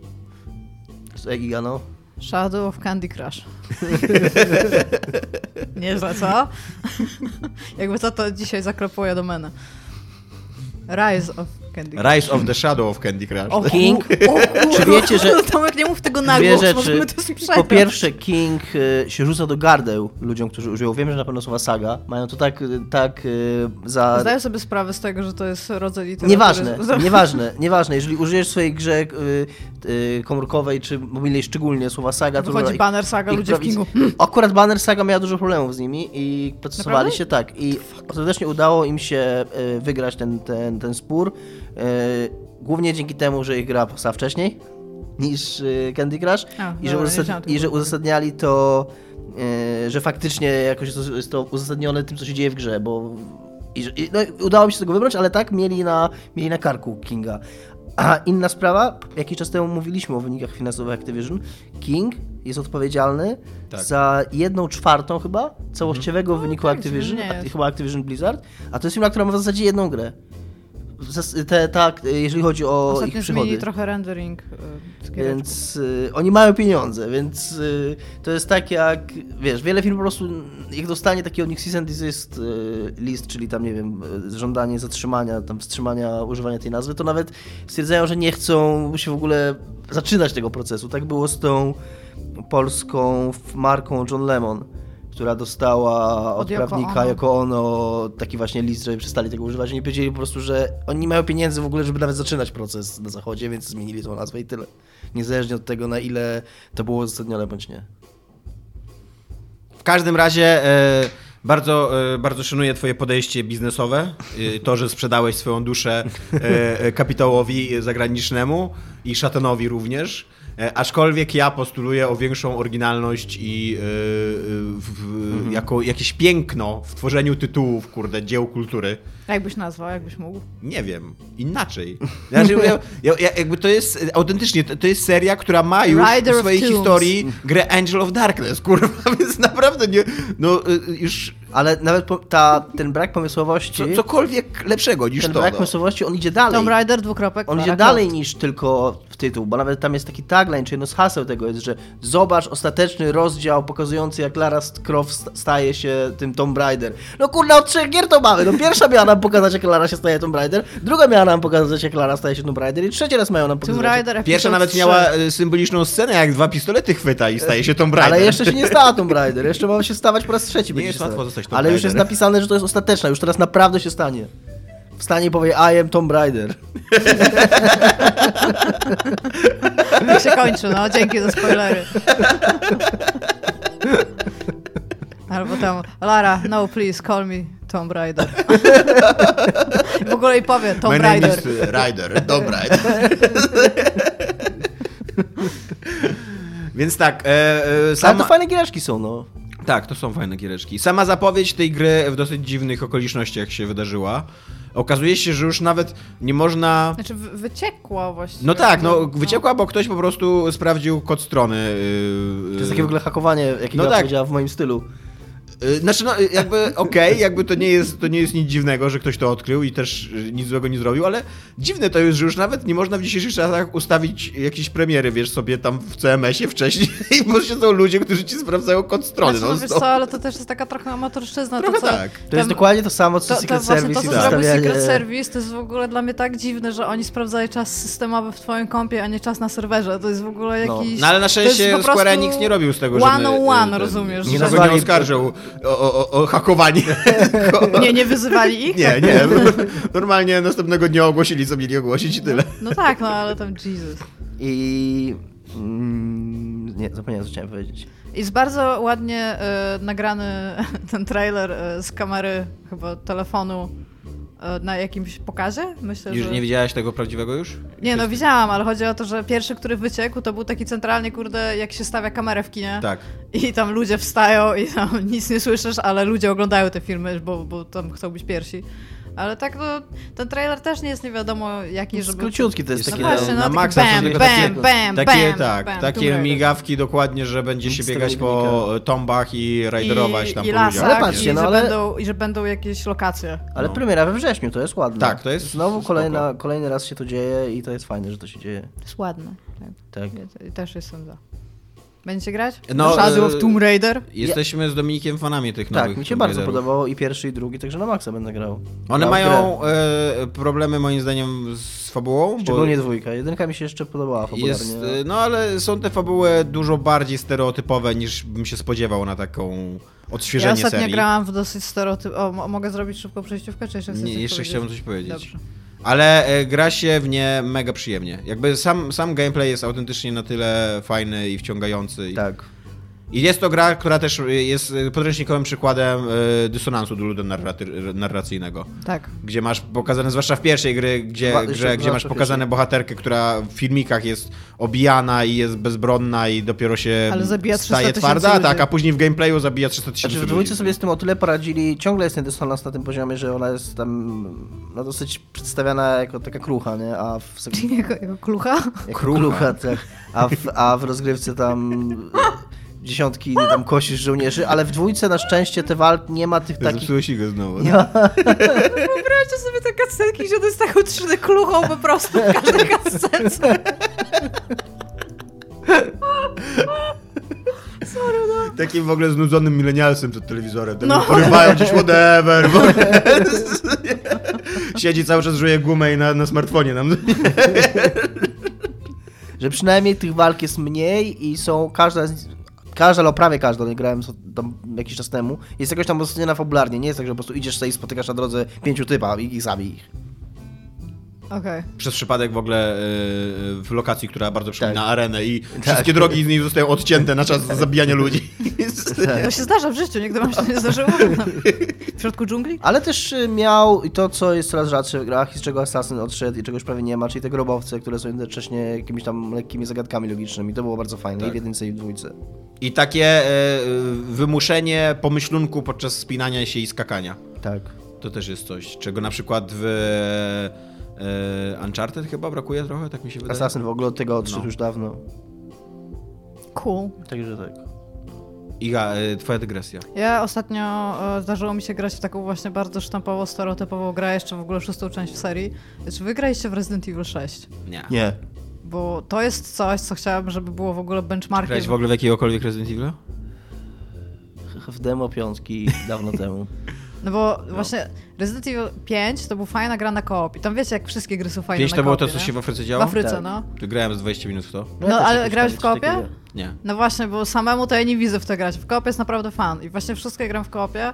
Giga, no. Shadow of Candy Crush. Nieźle, co? Jakby co, to dzisiaj zaklepuję domenę. Rise of Candy Crush. Rise of the Shadow of Candy Crush. O, King. o Czy wiecie, że Tomek, nie mów tego na dwie głos, rzeczy. możemy to sprzedać. Po pierwsze, King y, się rzuca do gardeł ludziom, którzy użyją. Wiem, że na pewno słowa saga. Mają to tak, y, tak y, za... Zdaję sobie sprawę z tego, że to jest rodzaj literatury. Nieważne, nieważne, nieważne. Jeżeli użyjesz w swojej grze komórkowej czy mobilnej szczególnie słowa saga, to Wychodzi banner saga, i ludzie w prawic- Kingu. Akurat Banner Saga miała dużo problemów z nimi i procesowali Naprawdę? się tak. I ostatecznie udało im się wygrać ten, ten, ten spór. Y, Głównie dzięki temu, że ich gra powstała wcześniej niż y, Candy Crush A, i, że uzasad- i że uzasadniali to, y, że faktycznie jakoś jest to, jest to uzasadnione tym, co się dzieje w grze, bo i, no, udało mi się z tego wybrać, ale tak mieli na, mieli na karku Kinga. A inna sprawa, jakiś czas temu mówiliśmy o wynikach finansowych Activision. King jest odpowiedzialny Tak. za jedną czwartą chyba całościowego wyniku tak, Activision, chyba Activision Blizzard, a to jest firma, która ma w zasadzie jedną grę. Te, tak, jeżeli chodzi o ich Ostatnio przychody. zmienili trochę rendering. y. Więc y, oni mają pieniądze, więc y, to jest tak jak, wiesz, wiele firm po prostu, jak dostanie taki od nich cease and desist list, czyli tam, nie wiem, żądanie zatrzymania, tam wstrzymania używania tej nazwy, to nawet stwierdzają, że nie chcą się w ogóle zaczynać tego procesu. Tak było z tą polską marką John Lemon, która dostała od, Od prawnika Ono. jako ono taki właśnie list, żeby przestali tego używać. Oni powiedzieli po prostu, że oni nie mają pieniędzy w ogóle, żeby nawet zaczynać proces na zachodzie, więc zmienili tą nazwę i tyle. Niezależnie od tego, na ile to było uzasadnione bądź nie. W każdym razie e, bardzo, e, bardzo szanuję twoje podejście biznesowe. E, to, że sprzedałeś swoją duszę kapitałowi zagranicznemu i szatanowi również. E, aczkolwiek ja postuluję o większą oryginalność i w, w, jako jakieś piękno w tworzeniu tytułów, kurde, dzieł kultury. Jakbyś nazwał, jakbyś mógł. Nie wiem, inaczej. Znaczy, ja, ja, ja, jakby to jest, autentycznie, to, to jest seria, która ma już Rider w swojej historii grę Angel of Darkness, kurwa, więc naprawdę nie, no y, już Ale nawet ta, ten brak pomysłowości, co, cokolwiek lepszego niż ten to. brak No. pomysłowości, on idzie dalej. Tomb Raider, dwukropek, On idzie dalej niż tylko w tytuł, bo nawet tam jest taki tagline, czy jedno z haseł tego jest, że zobacz ostateczny rozdział pokazujący jak Lara Croft st- staje się tym Tomb Raider. No kurde, od trzech gier to mamy. No pierwsza miała nam pokazać jak Lara się staje Tomb Raider, druga miała nam pokazać jak Lara staje się Tomb Raider i trzeci raz mają nam Tomb pokazać. Raider, Pierwsza nawet trzy. miała y, symboliczną scenę, jak dwa pistolety chwyta i staje się Tomb Raider. Ale jeszcze się nie stała Tomb Raider, jeszcze ma się stawać po raz trzeci. będzie jest łatwo zostać Tomb Ale już jest napisane, że to jest ostateczna, już teraz naprawdę się stanie. Wstanie i powie I am Tomb Raider. Tak się kończy, no, dzięki za spoilery. Albo tam, Lara, no please, call me Tomb Raider. W ogóle i powie Tomb My name Raider. is y, Rider, Tomb Raider. Więc tak, e, e, Ale sama... to fajne giereczki są, no. Tak, to są fajne giereczki. Sama zapowiedź tej gry w dosyć dziwnych okolicznościach się wydarzyła. Okazuje się, że już nawet nie można... Znaczy, wy- wyciekła właściwie. No tak, no wyciekła, bo ktoś po prostu sprawdził kod strony. Yy, To jest takie w ogóle hakowanie, jakiego No ja tak. powiedziała w moim stylu. Yy, Znaczy, no jakby okej, jakby to nie, jest, to nie jest nic dziwnego, że ktoś to odkrył i też yy, nic złego nie zrobił, ale dziwne to jest, że już nawet nie można w dzisiejszych czasach ustawić jakieś premiery, wiesz, sobie tam w CMS-ie wcześniej, bo się są ludzie, którzy ci sprawdzają kod strony. Znaczy, no no, wiesz to- co, ale to też jest taka trochę amatorszczyzna. Trochę to, co, tak. To jest tam- dokładnie to samo, co To, to Secret właśnie Service to, co zrobił Secret Service, to jest w ogóle dla mnie tak dziwne, że oni sprawdzają czas systemowy w twoim kompie, a nie czas na serwerze. To jest w ogóle No. jakiś... No ale na to szczęście Square Enix nie robił z tego one żadny... on y, one, ten- rozumiesz, Nie że- nie oskarżył o, o, o hakowanie. Nie, nie wyzywali ich? Nie, nie. Normalnie następnego dnia ogłosili, co mieli ogłosić i tyle. No tak, no ale tam Jesus. I... Mm, nie, zapomniałem, co chciałem powiedzieć. Jest bardzo ładnie e, nagrany ten trailer e, z kamery chyba telefonu na jakimś pokazie. Myślę, Już że... nie widziałaś tego prawdziwego już? Nie, no widziałam, ale chodzi o to, że pierwszy, który wyciekł, to był taki centralnie, kurde, jak się stawia kamerę w kinie. Tak. I tam ludzie wstają i tam nic nie słyszysz, ale ludzie oglądają te filmy, bo, bo tam chcą być pierwsi. Ale tak, no, ten trailer też nie jest nie wiadomo jaki, żeby... Króciutki to jest. No właśnie, no, na taki maksa bam, tylko bam, takie- bam, Takie, bam, tak, bam, takie migawki dokładnie, że będzie się biegać po tombach i rajderować tam I, i po lasach, Ale patrzcie, i, no że ale- będą, i że będą jakieś lokacje. Ale No. premiera we wrześniu, to jest ładne. Tak, to jest Znowu kolejna, kolejny raz się to dzieje i to jest fajne, że to się dzieje. To jest ładne. Tak. Tak. Ja też jestem za. Będziecie grać? No, Shadow e, of Tomb Raider? Jesteśmy z Dominikiem fanami tych nowych Tak, mi się Tomb bardzo Raiderów. podobało i pierwszy i drugi, także na maksa będę grał. One mają e, problemy moim zdaniem z fabułą. bo- Szczególnie dwójka. Jedynka mi się jeszcze podobała popularnie. Jest, y, no ale są te fabuły dużo bardziej stereotypowe niż bym się spodziewał na taką Ja odświeżenie ostatnio serii. grałam w dosyć stereotyp... O, mo- mogę zrobić szybką przejściówkę, czy jeszcze chcesz Nie, jeszcze powiedzieć? chciałbym coś powiedzieć. Dobrze. Ale e, gra się w nie mega przyjemnie. Jakby sam, sam gameplay jest autentycznie na tyle fajny i wciągający. Tak. I jest to gra, która też jest e, podręcznikowym przykładem e, dysonansu do ludu narracyjnego. Tak. Gdzie masz pokazane, zwłaszcza w pierwszej gry, gdzie, Dwa- grze, gdzie masz pokazane pierwszej. bohaterkę, która w filmikach jest obijana i jest bezbronna i dopiero się Ale zabija 300 staje twarda, ludzi. tak, a później w gameplayu zabija 300 tysięcy Znaczy ludzi. sobie z tym o tyle poradzili, ciągle jest ten dysonans na tym poziomie, że ona jest tam no, dosyć przedstawiana jako taka krucha, nie? A w, Czyli jako, jako klucha? jako Krucha. krucha tak. a, w, a w rozgrywce tam dziesiątki tam kosisz żołnierzy, ale w dwójce na szczęście te walk nie ma tych takich... Zepsułeś go znowu. Wyobraźcie sobie te cutscenki, że to jest taką 3D kluchą po prostu w każdej cutscence. Takim w ogóle znudzonym milenialsem przed telewizorem. Tak No. no. Porywają gdzieś whatever. Siedzi cały czas, żuje gumę i na, na smartfonie nam. Że przynajmniej tych walk jest mniej i są każda z... Każda, albo prawie każda, nie grałem jakiś czas temu, jest jakoś tam rozsądzona fabularnie. Nie jest tak, że po prostu idziesz sobie i spotykasz na drodze pięciu typa i ich zabij ich. Okej. Przez przypadek w ogóle y, w lokacji, która bardzo przypomina Tak. arenę i wszystkie drogi z niej zostają odcięte na czas zabijania ludzi. To się zdarza w życiu, nigdy wam się nie zdarzyło? W środku dżungli? Ale też y, miał i to, co jest coraz rzadsze w grach i z czego Assassin odszedł i czegoś prawie nie ma, czyli te grobowce, które są jednocześnie jakimiś tam lekkimi zagadkami logicznymi. To było bardzo fajne i Tak. w jedynce i w dwójce. I takie e, wymuszenie pomyślunku podczas spinania się i skakania. Tak. To też jest coś, czego na przykład w Uncharted chyba brakuje trochę, tak mi się wydaje. Assassin w ogóle od tego odszedł No. już dawno. Cool. Także tak. Iga, e, twoja dygresja. Ja ostatnio e, zdarzyło mi się grać w taką właśnie bardzo sztampową, stereotypową grę, jeszcze w ogóle szóstą część w serii. Czy wy graliście w Resident Evil 6? Nie. Nie. Bo to jest coś, co chciałabym, żeby było w ogóle benchmarkiem. Grałeś w ogóle w jakiegokolwiek Resident Evil? W demo piątki dawno temu. No bo właśnie Resident Evil 5 to był fajna gra na koop. I tam wiecie, jak wszystkie gry są fajne Pięć na to było to, co się w Afryce W działo? Afryce, Tak. no. To grałem z 20 minut w to. No, też ale grałeś w koopie? Nie. No właśnie, bo samemu to ja nie widzę w to grać. W koopie jest naprawdę fan. I właśnie wszystkie gram w koopie.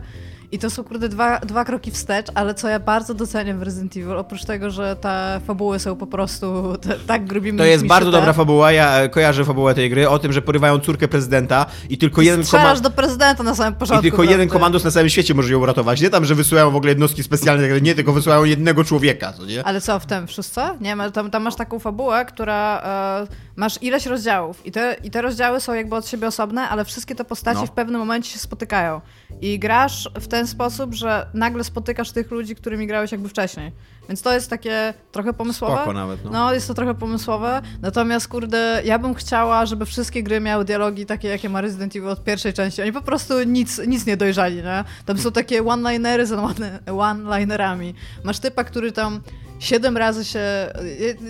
I to są kurde dwa, dwa kroki wstecz, ale co ja bardzo doceniam w Resident Evil, oprócz tego, że te fabuły są po prostu te, tak grubimi To jest bardzo te. dobra fabuła, ja e, kojarzę fabułę tej gry, o tym, że porywają córkę prezydenta i tylko jeden Strzelasz komand... do prezydenta na samym I początku. tylko jeden komandos na całym świecie może ją uratować. Nie tam, że wysyłają w ogóle jednostki specjalne, nie, tylko wysyłają jednego człowieka, co nie? Ale co, w tym, w szóstce? Nie, tam, tam masz taką fabułę, która... E, masz ileś rozdziałów i te, i te rozdziały są jakby od siebie osobne, ale wszystkie te postaci No. w pewnym momencie się spotykają. I grasz w ten sposób, że nagle spotykasz tych ludzi, którymi grałeś jakby wcześniej. Więc to jest takie trochę pomysłowe. Spoko nawet, no. No, jest to trochę pomysłowe. Natomiast, kurde, ja bym chciała, żeby wszystkie gry miały dialogi takie, jakie ma Resident Evil od pierwszej części. Oni po prostu nic, nic nie dojrzali, nie? Tam są takie one-linery z one- one-linerami. Masz typa, który tam siedem razy się...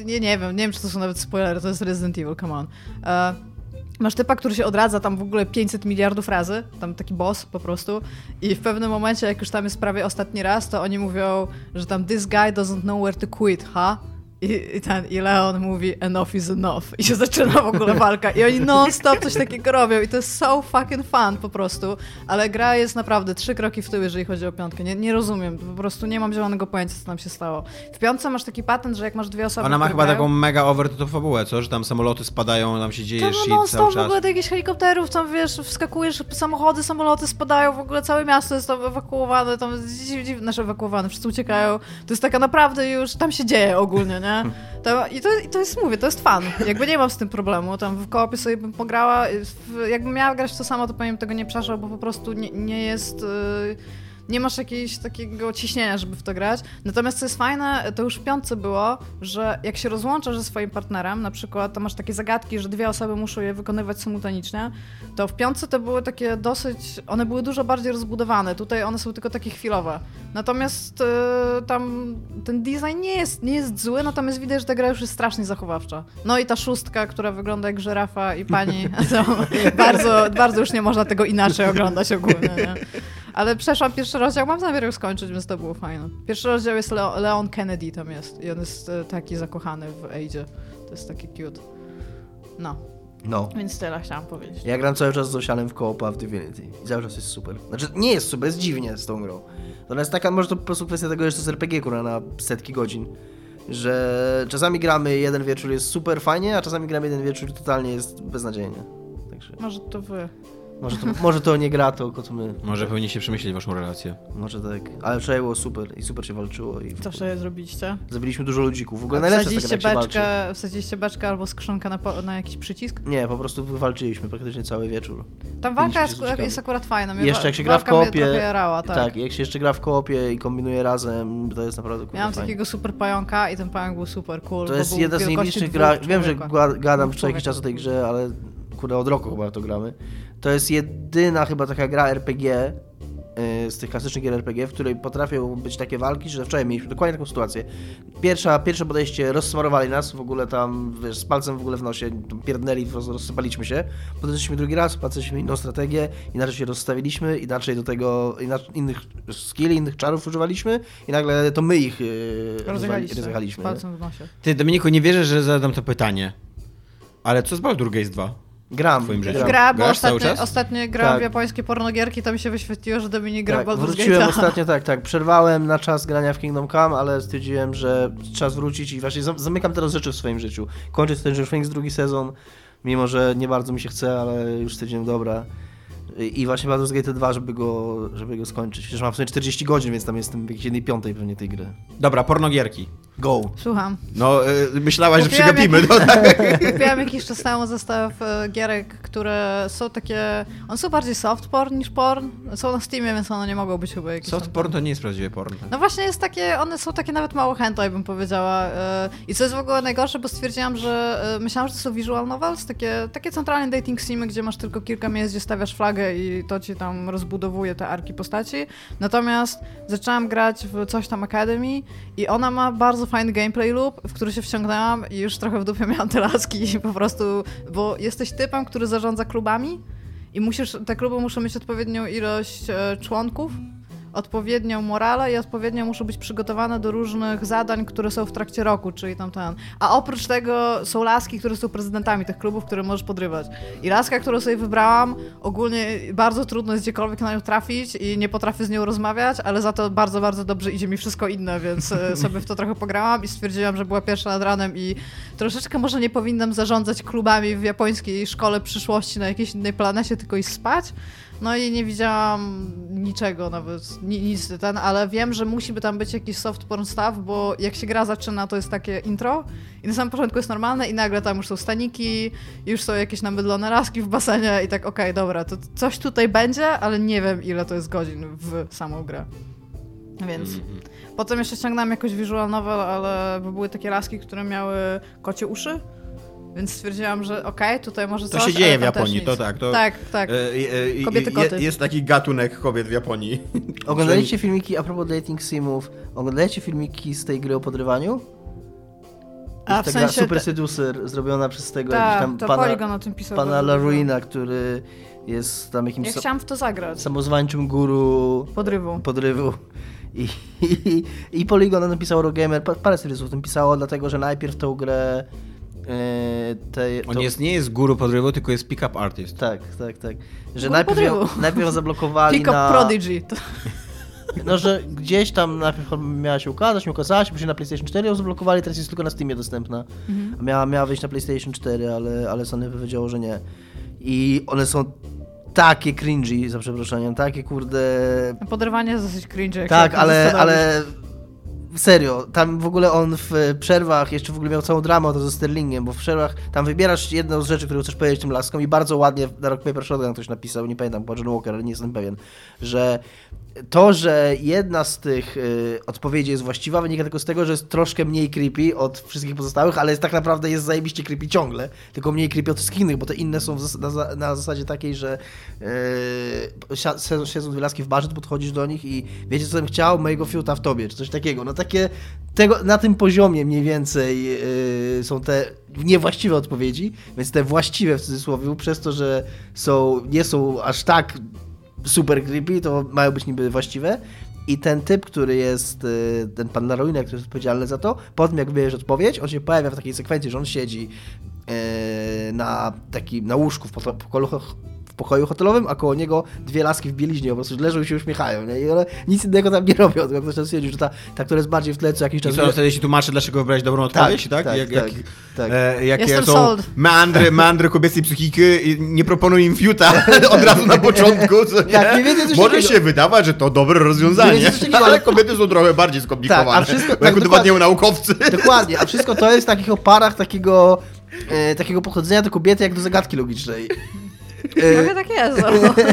Nie, nie wiem, nie wiem, czy to są nawet spoilery, to jest Resident Evil, come on. E, Masz typa, który się odradza tam w ogóle 500 miliardów razy, tam taki boss po prostu i w pewnym momencie, jak już tam jest prawie ostatni raz, to oni mówią, że tam this guy doesn't know where to quit, ha? I, i, ten, I Leon mówi enough is enough i się zaczyna w ogóle walka i oni non-stop coś takiego robią i to jest so fucking fun po prostu, ale gra jest naprawdę trzy kroki w tył, jeżeli chodzi o piątkę. Nie, nie rozumiem, po prostu nie mam zielonego pojęcia, co tam się stało. W piątce masz taki patent, że jak masz dwie osoby, Ona ma chyba grają, taką mega over to fabułę, co? Że tam samoloty spadają, tam się dzieje Tam shit no cały stop w czas. ogóle do jakichś helikopterów, tam wiesz, wskakujesz, samochody, samoloty spadają, w ogóle całe miasto jest tam ewakuowane, tam znaczy ewakuowane, wszyscy uciekają. To jest taka naprawdę już, tam się dzieje ogólnie, nie? To, i, to, I to jest, mówię, to jest fan. Jakby nie mam z tym problemu, tam w koopie sobie bym pograła, jakbym miała grać to samo, to pewnie tego nie przeszła, bo po prostu nie, nie jest... Yy, nie masz jakiegoś takiego ciśnienia, żeby w to grać. Natomiast co jest fajne, to już w piątce było, że jak się rozłączasz ze swoim partnerem, na przykład to masz takie zagadki, że dwie osoby muszą je wykonywać symultanicznie, to w piątce to były takie dosyć, one były dużo bardziej rozbudowane. Tutaj one są tylko takie chwilowe. Natomiast e, tam ten design nie jest, nie jest zły, natomiast widać, że ta gra już jest strasznie zachowawcza. No i ta szóstka, która wygląda jak żerafa i pani, to bardzo, bardzo już nie można tego inaczej oglądać ogólnie, nie? Ale przeszłam pierwszy rozdział, mam zamiar ją skończyć, więc to było fajne. Pierwszy rozdział jest Leo, Leon Kennedy tam jest i on jest e, taki zakochany w Age'ie. To jest taki cute. No, No. więc tyle chciałam powiedzieć. Ja gram cały czas z Osianem w koopa w Divinity. I cały czas jest super. Znaczy, nie jest super, jest dziwnie z tą grą. To jest taka, może to po prostu kwestia tego, że to jest RPG, kurwa, na setki godzin. Że czasami gramy jeden wieczór jest super fajnie, a czasami gramy jeden wieczór i totalnie jest beznadziejnie. Także Może to wy. Może to, może to nie gra, to tylko to my. Może powinniście przemyśleć waszą relację. Może tak. Ale wczoraj było super i super się walczyło. I Co wczoraj zrobiliście? Zabiliśmy dużo ludzików. W ogóle najlepsze jest Wsadziliście takie, jak się walczy. beczkę, wsadziliście beczkę albo skrzynkę na, po- na jakiś przycisk? Nie, po prostu wywalczyliśmy praktycznie cały wieczór. Ta walka Byliśmy jest, z jest akurat fajna. Mnie Jeszcze wa- jak się gra w walka mnie koopie. trochę jarała, tak. tak, jak się jeszcze gra w koopie i kombinuje razem, to jest naprawdę kurde, Miałam fajnie. takiego super pająka i ten pająk był super cool. To jest był jedna z wielkości najmniejszych dwóch gra. Wiem, że człowieka. gadam Dwóch przez jakiś czas o tej grze, ale kurde od roku chyba to gramy. To jest jedyna chyba taka gra RPG yy, z tych klasycznych gier RPG, w której potrafią być takie walki, że wczoraj mieliśmy dokładnie taką sytuację. Pierwsza, pierwsze podejście rozsmarowali nas, w ogóle tam wiesz, z palcem w ogóle w nosie, pierdnęli, rozsypaliśmy się. Potem żeśmy drugi raz, patrzyliśmy inną strategię, inaczej się rozstawiliśmy, inaczej do tego, inaczej, innych skilli, innych czarów używaliśmy i nagle to my ich yy, Rozjechaliście. rozjechaliśmy. Palcem w nosie. Ty, Dominiku, nie wierzę, że zadam to pytanie. Ale co z Baldur Gate 2? Gram. w twoim życiu? gram. Gra, bo Grasz cały ostatnio, czas? ostatnio grałam Tak. w japońskie pornogierki, to mi się wyświetliło, że Dominik gra Tak, w Baldur's wróciłem ostatnio, tak, tak. Przerwałem na czas grania w Kingdom Come, ale stwierdziłem, że czas wrócić i właśnie zam- zamykam teraz rzeczy w swoim życiu. Kończę Stranger Things drugi sezon, mimo że nie bardzo mi się chce, ale już stwierdziłem, dobra. I i właśnie Baldur's Gate 2, żeby go, żeby go skończyć. Przecież mam w sumie 40 godzin, więc tam jestem w jakiejś jednej piątej pewnie tej gry. Dobra, pornogierki. Go! Słucham. No, y, myślałaś, że Kupiłam przegapimy. No, tak. Kupiłam jakiś czas temu zestaw e, gierek, które są takie... One są bardziej soft porn niż porn. Są na Steamie, więc one nie mogą być chyba jakieś... Soft porn to nie jest prawdziwe porn. No właśnie jest takie, one są takie nawet mało hentai bym powiedziała. e, I co jest w ogóle najgorsze, bo stwierdziłam, że e, myślałam, że to są visual novels, takie, takie centralne dating simy, gdzie masz tylko kilka miejsc, gdzie stawiasz flagę i to ci tam rozbudowuje te arki postaci. Natomiast zaczęłam grać w coś tam Academy i ona ma bardzo fajny gameplay loop, w który się wciągnęłam i już trochę w dupie miałam te laski po prostu, bo jesteś typem, który zarządza klubami i musisz, te kluby muszą mieć odpowiednią ilość e, członków, odpowiednią morale i odpowiednio muszą być przygotowane do różnych zadań, które są w trakcie roku, czyli tam ten. A oprócz tego są laski, które są prezydentami tych klubów, które możesz podrywać. I laska, którą sobie wybrałam, ogólnie bardzo trudno jest gdziekolwiek na nią trafić i nie potrafię z nią rozmawiać, ale za to bardzo, bardzo dobrze idzie mi wszystko inne, więc e, sobie w to trochę pograłam i stwierdziłam, że była pierwsza nad ranem i troszeczkę może nie powinnam zarządzać klubami w japońskiej szkole przyszłości na jakiejś innej planecie, tylko i spać. No i nie widziałam niczego nawet, ni- nic ten, ale wiem, że musi by tam być jakiś soft porn stuff, bo jak się gra zaczyna, to jest takie intro i na samym początku jest normalne i nagle tam już są staniki, już są jakieś namydlone laski w basenie i tak okej, dobra, to coś tutaj będzie, ale nie wiem ile to jest godzin w samą grę. Więc potem jeszcze ściągnąłem jakoś visual novel, ale były takie laski, które miały kocie uszy. Więc stwierdziłam, że okej, tutaj może To coś, się dzieje w Japonii, to tak. To, Tak, tak. e, e, Kobiety je- koty. Jest taki gatunek kobiet w Japonii. Oglądaliście filmiki, a propos dating simów, oglądaliście filmiki z tej gry o podrywaniu? A w ta gra sensie... Super Seducer zrobiona przez tego jakiś Tak, tam to pana, Polygon o tym pisał. pana. Laruina, który jest tam jakimś Ja chciałam w to zagrać. samozwańczym guru Podrywu. podrywu. I, i, i Polygon napisał Eurogamer, pa- parę serwisów o tym pisało, dlatego że najpierw tą grę e, On to- jest, nie jest guru podrywu, tylko jest pick-up artist. Tak, tak, tak. Że Guru najpierw ją, najpierw ją zablokowali Pick up na... Prodigy. To... No, że gdzieś tam najpierw miała się ukazać, nie ukazała się, później na PlayStation 4 ją zablokowali, teraz jest tylko na Steamie dostępna. Mhm. Miała, miała wyjść na PlayStation 4, ale, ale Sony powiedziało, że nie. I one są takie cringy, za przeproszeniem, takie kurde... Podrywanie jest dosyć cringe. jak Tak, się ale, ale serio, tam w ogóle on w przerwach jeszcze w ogóle miał całą dramę to ze Sterlingiem, bo w przerwach tam wybierasz jedną z rzeczy, którą chcesz powiedzieć tym laskom i bardzo ładnie na Rock Paper Shotgun ktoś napisał, nie pamiętam, chyba John Walker, ale nie jestem pewien, że to, że jedna z tych y, odpowiedzi jest właściwa, wynika tylko z tego, że jest troszkę mniej creepy od wszystkich pozostałych, ale jest, tak naprawdę jest zajebiście creepy ciągle, tylko mniej creepy od wszystkich innych, bo te inne są zas- na, na zasadzie takiej, że yy, siedzą, dwie laski w barze, podchodzisz do nich i wiecie co bym chciał? Mojego fiuta w tobie, czy coś takiego. No takie, tego, na tym poziomie mniej więcej yy, są te niewłaściwe odpowiedzi, więc te właściwe w cudzysłowie, przez to, że są, nie są aż tak super creepy, to mają być niby właściwe. I ten typ, który jest, y, ten pan Laroina, który jest odpowiedzialny za to, po tym jak wyjesz odpowiedź, on się pojawia w takiej sekwencji, że on siedzi y, na takim, na łóżku w poto- w pokoju, hotelowym, a koło niego dwie laski w bieliźnie po prostu leżą i się uśmiechają, nie? I one nic innego tam nie robią, tylko ktoś tam stwierdził, że ta, ta, która jest bardziej w tle co jakiś I czas... co, on wtedy się tłumaczy, dlaczego wybrać dobrą odpowiedź, tak? tak, jak, tak, jak, tak. E, jakie Jestem są sold. meandry, meandry kobiecej psychiki i nie proponuj im fiuta od razu na początku, co nie? Tak, mniej więcej coś Może takiego. się wydawać, że to dobre rozwiązanie, takiego, ale ale- kobiety są trochę bardziej skomplikowane, Tak, a wszystko- jak tak, udowadniają naukowcy. Dokładnie, a wszystko to jest w takich oparach takiego, e, takiego pochodzenia do kobiety jak do zagadki logicznej. E, Trochę tak jest. No.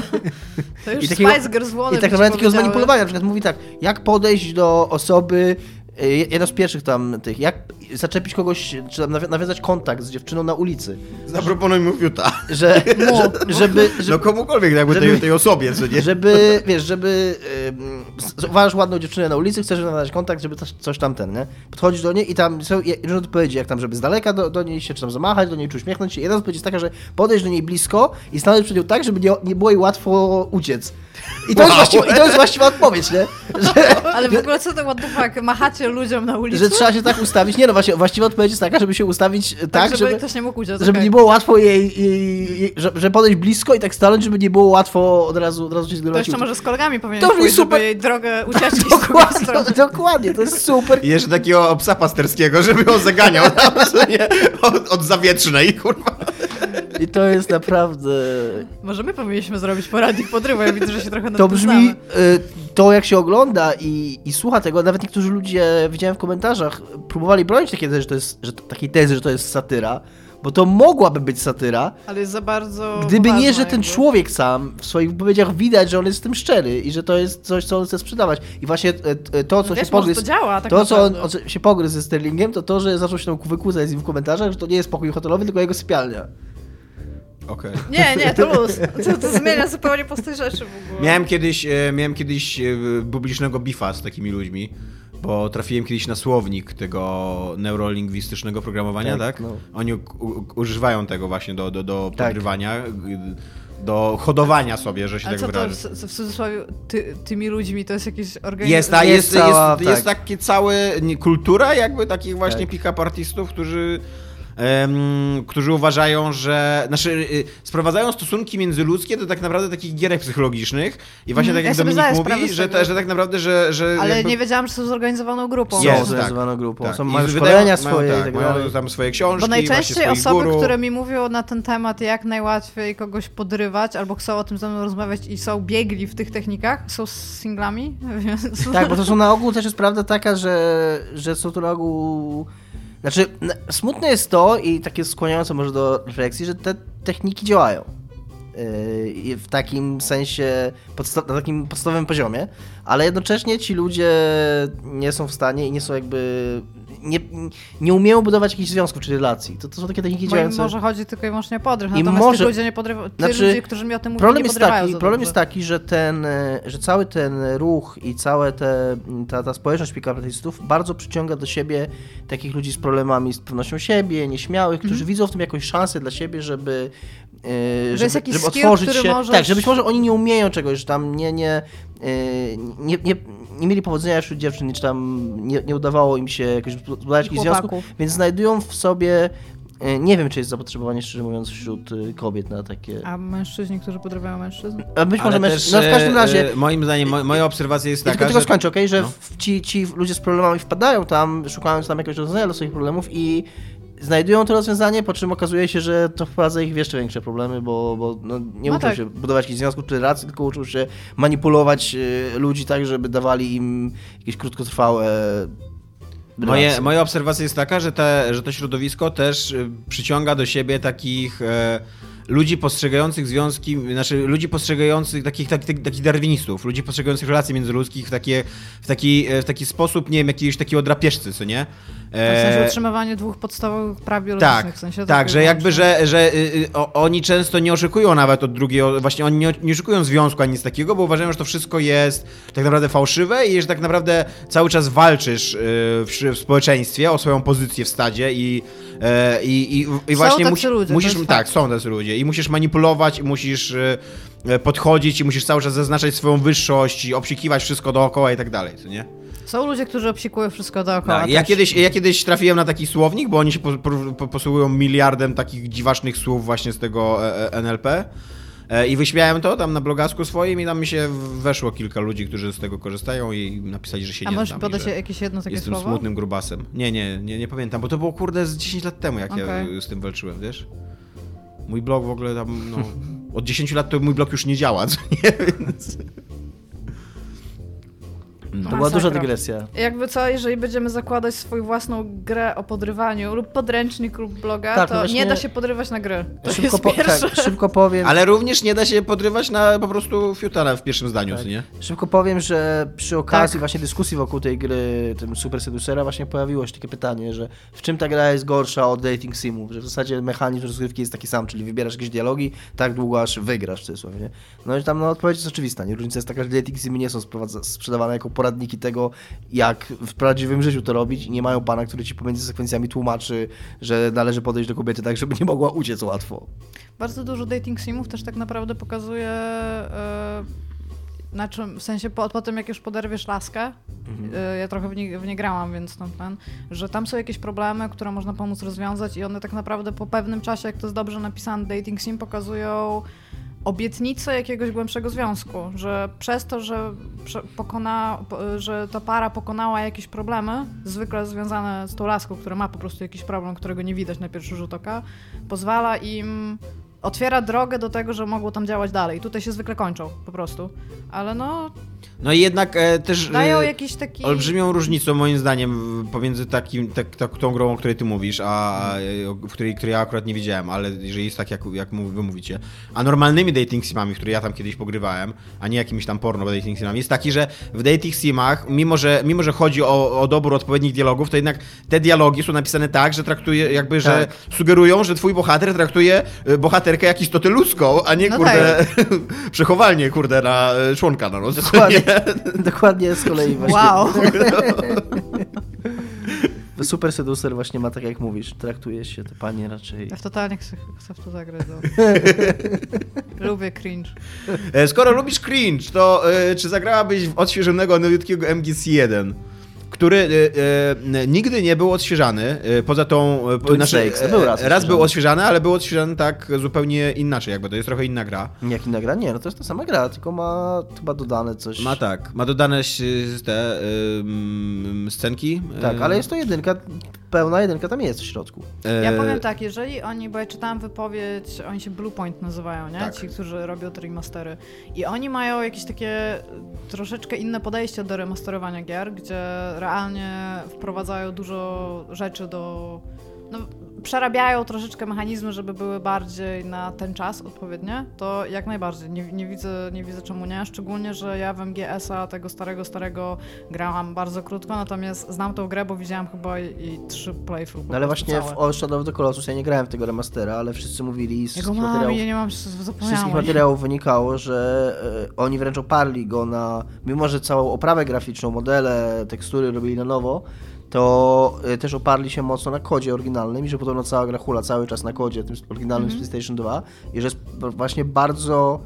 To już I takiego- Spice Girls I tak naprawdę takiego zmanipulowania. Na przykład mówi tak, jak podejść do osoby, e, jedno z pierwszych tam tych, jak zaczepić kogoś, czy tam nawi- nawiązać kontakt z dziewczyną na ulicy. Zaproponuj mu fiuta. Że, że, żeby, No żeby, komukolwiek, jakby żeby- tej, tej osobie, co nie? żeby, wiesz, żeby ym, zauważysz ładną dziewczynę na ulicy, chcesz nawiązać kontakt, żeby coś, coś tam ten, nie? Podchodzisz do niej i tam są różne odpowiedzi, jak tam, żeby z daleka do, do niej się, czy tam zamachać do niej, czy uśmiechnąć się. Jedna z odpowiedzi jest taka, że podejść do niej blisko i stanąć przed nią tak, żeby nie, nie było jej łatwo uciec. I to, jest, Wow. właściwa, I to jest właściwa odpowiedź, nie? Że, Ale w ogóle co to what the fuck? Machacie ludziom na ulicy? że trzeba się tak ustawić. Nie no, właśnie, właściwa odpowiedź jest taka, żeby się ustawić tak, tak, żeby, żeby, ktoś nie mógł uciec. żeby okej. nie było łatwo jej, jej, jej że, że podejść blisko i tak stanąć, żeby nie było łatwo od razu, od razu się To zgrywać. jeszcze może z kolegami powinien To pójść, super. żeby jej drogę ucieczki Dokładnie, dokładnie, to jest super. I jeszcze takiego psa pasterskiego, żeby ją zaganiał nie? Od, od zawietrznej, kurwa. I to jest naprawdę... Może my powinniśmy zrobić poradnik podrywu, ja widzę, że się trochę na To brzmi, y, to jak się ogląda i, i słucha tego, nawet niektórzy ludzie, widziałem w komentarzach, próbowali bronić takiej tezy, że to jest, że takiej tezy, że to jest satyra, bo to mogłaby być satyra, Ale jest za bardzo gdyby nie, że ten jakby. człowiek sam w swoich wypowiedziach widać, że on jest z tym szczery i że to jest coś, co on chce sprzedawać. I właśnie e, e, to, co Wiesz, się pogryzł... to działa tak to, co on się pogryzł ze Sterlingiem, to to, że zaczął się tam wykłócać z nim w komentarzach, że to nie jest pokój hotelowy, tylko jego sypialnia. Okej. Nie, nie, to luz. To, to zmienia zupełnie postać rzeczy w ogóle. Miałem kiedyś, e, miałem kiedyś e, publicznego bifa z takimi ludźmi, bo trafiłem kiedyś na słownik tego neurolingwistycznego programowania, tak? Tak, no. Oni używają tego właśnie do, do, do Tak. podrywania, y, do hodowania sobie, że się Ale tak co to wyrażę. w, w cudzysłowie ty, tymi ludźmi to jest jakiś organizm? Jest, ta, Jest jest, cała, jest, jest tak. takie całe nie, kultura jakby takich właśnie Tak. pick-up artystów, którzy którzy uważają, że znaczy y, sprowadzają stosunki międzyludzkie do tak naprawdę takich gierek psychologicznych i właśnie Mhm, tak jak ja sobie Dominik mówi, z że, że tak naprawdę, że, że Ale jakby... nie wiedziałam, że są zorganizowaną grupą. Są Jest, zorganizowaną tak, grupą, tak. są, mają szkolenia mają, swoje tak, i tak mają tam swoje książki, Bo najczęściej osoby, guru. które mi mówią na ten temat, jak najłatwiej kogoś podrywać, albo chcą o tym ze mną rozmawiać i są biegli w tych technikach, są singlami, więc... Tak, bo to są na ogół też jest prawda taka, że, że są to na ogół. Znaczy, smutne jest to i takie skłaniające może do refleksji, że te techniki działają. I w takim sensie, na takim podstawowym poziomie, ale jednocześnie ci ludzie nie są w stanie i nie są jakby. Nie, nie umieją budować jakichś związków czy relacji. To, to są takie techniki Bo im działające. może chodzi tylko i wyłącznie o podryw, I natomiast może- ci ludzie nie podrywają, Znaczy, ludzie, którzy mi o tym mówią, Problem jest taki, problem jest taki, że ten, e, że cały ten ruch i cała te, ta, ta społeczność pick-up bardzo przyciąga do siebie takich ludzi z problemami z pewnością siebie, nieśmiałych, którzy widzą w tym jakąś szansę dla siebie, żeby jest żeby, jakiś żeby skill, otworzyć który się. możesz- Tak, że być może oni nie umieją czegoś, że tam nie, nie, e, nie, nie, nie mieli powodzenia wśród dziewczyn, czy tam nie, nie udawało im się jakoś zbudować jakichś związków, więc znajdują w sobie e, nie wiem, czy jest zapotrzebowanie, szczerze mówiąc, wśród kobiet na takie A mężczyźni, którzy podrywają mężczyzn? a być może też, No w każdym e, razie. e, Moim zdaniem, mo- moja obserwacja jest Ja taka, tylko tylko że... skończę, okej, że No. ci, ci ludzie z problemami wpadają tam, szukając tam jakiegoś rozwiązania dla swoich problemów i znajdują to rozwiązanie, po czym okazuje się, że to wprowadza ich w jeszcze większe problemy, bo, bo no, nie No uczą tak. się budować jakichś związków czy relacji, tylko uczą się manipulować e, ludzi tak, żeby dawali im jakieś krótkotrwałe Moje, moja obserwacja jest taka, że, te, że to środowisko też y, przyciąga do siebie takich e, ludzi postrzegających związki, znaczy ludzi postrzegających takich, tak, tak, takich darwinistów, ludzi postrzegających relacje międzyludzkich w, takie, w, taki, e, w taki sposób, nie wiem, jakiegoś takiego drapieżcy, co nie? W sensie E, utrzymywanie dwóch podstawowych praw biologicznych. tak, w sensie tak, że jakby, że, że y, y, o, oni często nie oczekują nawet od drugiego, właśnie oni nie, nie oczekują związku ani nic takiego, bo uważają, że to wszystko jest tak naprawdę fałszywe i że tak naprawdę cały czas walczysz y, w, w społeczeństwie o swoją pozycję w stadzie i, e, i, i, i właśnie musi, ludzie, musisz, tak, fakt. są tacy ludzie I musisz manipulować, i musisz e, e, podchodzić, i musisz cały czas zaznaczać swoją wyższość, i obsikiwać wszystko dookoła i tak dalej, co nie? Są ludzie, którzy obsikują wszystko dookoła. Tak, ja, też. kiedyś, ja kiedyś trafiłem na taki słownik, bo oni się po, po, posługują miliardem takich dziwacznych słów właśnie z tego e, e, NLP. E, I wyśmiałem to tam na blogasku swoim i tam mi się weszło kilka ludzi, którzy z tego korzystają i napisali, że się A nie możesz znam. i podać jakieś jedno takie Jestem słowo? smutnym grubasem. Nie, nie, nie, nie pamiętam, bo to było kurde z 10 lat temu, jak ja Okej. z tym walczyłem, wiesz? Mój blog w ogóle tam, no... Od 10 lat to mój blog już nie działa, co nie? Więc... No. To była duża dygresja. Jakby co, jeżeli będziemy zakładać swoją własną grę o podrywaniu lub podręcznik lub bloga, Tak, to no właśnie- nie da się podrywać na gry. To Szybko, jest po, tak, szybko powiem. Ale również nie da się podrywać na po prostu fiutana w pierwszym zdaniu, Tak. nie? Szybko powiem, że przy okazji Tak. właśnie dyskusji wokół tej gry, tym Super Seducera, właśnie pojawiło się takie pytanie, że w czym ta gra jest gorsza od dating simów, że w zasadzie mechanizm rozgrywki jest taki sam, czyli wybierasz jakieś dialogi tak długo, aż wygrasz w cudzysłowie, nie? No i tam no, odpowiedź jest oczywista, nie? Różnica jest taka, że dating simy nie są sprzedawane jako poradniki tego, jak w prawdziwym życiu to robić i nie mają pana, który ci pomiędzy sekwencjami tłumaczy, że należy podejść do kobiety tak, żeby nie mogła uciec łatwo. Bardzo dużo dating simów też tak naprawdę pokazuje, e, na czym, w sensie po, po tym jak już poderwiesz laskę, e, ja trochę w nie, w nie grałam, więc tam ten, że tam są jakieś problemy, które można pomóc rozwiązać i one tak naprawdę po pewnym czasie, jak to jest dobrze napisane, dating sim pokazują obietnicę jakiegoś głębszego związku, że przez to, że, pokona, po- że ta para pokonała jakieś problemy, zwykle związane z tą laską, która ma po prostu jakiś problem, którego nie widać na pierwszy rzut oka, pozwala im, otwiera drogę do tego, że mogło tam działać dalej. Tutaj się zwykle kończą po prostu, ale no No i jednak e, też dają e, jakiś taki... olbrzymią różnicą moim zdaniem pomiędzy takim, tak, tak, tą grą, o której ty mówisz, a e, w której, której ja akurat nie widziałem, ale jeżeli jest tak, jak, jak wy mówicie, a normalnymi dating simami, które ja tam kiedyś pogrywałem, a nie jakimiś tam porno dating simami, jest taki, że w dating simach, mimo że, mimo, że chodzi o, o dobór odpowiednich dialogów, to jednak te dialogi są napisane tak, że traktuje, jakby, że Tak. sugerują, że twój bohater traktuje e, bohaterkę jak istotę ludzką, a nie, No kurde, przechowalnie, kurde, na członka na nos. Dokładnie, dokładnie z kolei właśnie. Wow! Super Seducer właśnie ma tak jak mówisz, traktuje się te panie raczej... Ja w totalnie chcę, chcę w to zagrać. No. Lubię cringe. E, Skoro lubisz cringe, to e, czy zagrałabyś w odświeżonego nowiutkiego MGC1? Który e, e, nigdy nie był odświeżany, e, poza tą... E, Twin to był raz raz był odświeżany. ale był odświeżany tak zupełnie inaczej, jakby to jest trochę inna gra. Jak inna gra? Nie, no to jest ta sama gra, tylko ma chyba dodane coś... Ma tak, ma dodane te scenki. Tak, e, ale jest to jedynka, pełna jedynka tam jest w środku. e, Ja powiem tak, jeżeli oni, bo ja czytałam wypowiedź, oni się Bluepoint nazywają, nie? Tak. Ci, którzy robią te remastery. I oni mają jakieś takie troszeczkę inne podejście do remasterowania gier, gdzie realnie wprowadzają dużo rzeczy do... No, przerabiają troszeczkę mechanizmy, żeby były bardziej na ten czas odpowiednie, to jak najbardziej. Nie, nie, widzę, nie widzę czemu nie. Szczególnie, że ja w MGS-a tego starego, starego grałam bardzo krótko, natomiast znam tą grę, bo widziałam chyba i, i trzy playthrough. No ale właśnie całe. w All Shadow of the Colossus ja nie grałem w tego remastera, ale wszyscy mówili z Ja wszystkich materiałów, ja nie mam, wszystkich materiałów wynikało, że e, oni wręcz oparli go na, mimo że całą oprawę graficzną, modele, tekstury robili na nowo, to e, też oparli się mocno na kodzie oryginalnym i że podobno cała gra hula cały czas na kodzie, tym oryginalnym z PlayStation 2 i że jest właśnie bardzo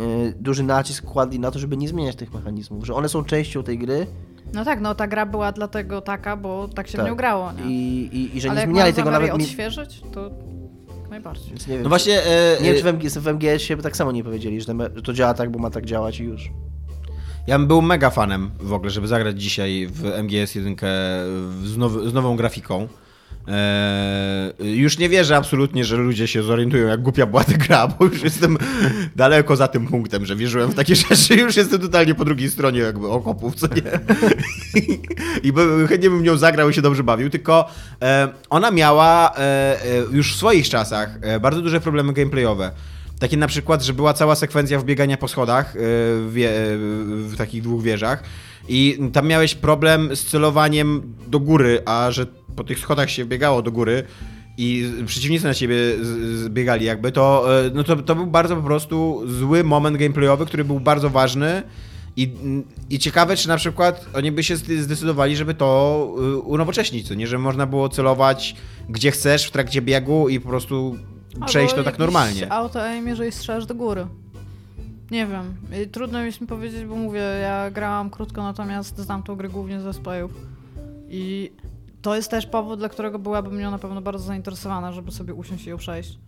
e, duży nacisk kładli na to, żeby nie zmieniać tych mechanizmów, że one są częścią tej gry No tak, no ta gra była dlatego taka, bo tak się Tak. w nią grało, nie? i, i, i że Ale nie zmieniali tego nawet... odświeżyć, to najbardziej. Więc nie wiem, No właśnie... E, Nie wiem, e, czy w, MG, w MGS-ie by tak samo nie powiedzieli, że to działa tak, bo ma tak działać i już. Ja bym był mega fanem w ogóle, żeby zagrać dzisiaj w MGS 1 z, now, z nową grafiką. Eee, już nie wierzę absolutnie, że ludzie się zorientują, jak głupia była ta gra, bo już jestem daleko za tym punktem, że wierzyłem w takie rzeczy. Już jestem totalnie po drugiej stronie jakby okopów, co nie? I chętnie bym nią zagrał i się dobrze bawił, tylko e, ona miała e, e, już w swoich czasach e, bardzo duże problemy gameplayowe. Takie na przykład, że była cała sekwencja wbiegania po schodach w, wie, w takich dwóch wieżach i tam miałeś problem z celowaniem do góry, a że po tych schodach się biegało do góry i przeciwnicy na ciebie zbiegali jakby, to, e, no to, to był bardzo po prostu zły moment gameplayowy, który był bardzo ważny i, I ciekawe, czy na przykład oni by się zde- zdecydowali, żeby to y, unowocześnić, co nie? Że można było celować gdzie chcesz w trakcie biegu i po prostu przejść to tak normalnie. auto-aim, jeżeli strzelasz do góry. Nie wiem. Trudno mi jest mi powiedzieć, bo mówię, ja grałam krótko, natomiast znam tą grę głównie ze splayów. I to jest też powód, dla którego byłabym nią na pewno bardzo zainteresowana, żeby sobie usiąść i ją przejść.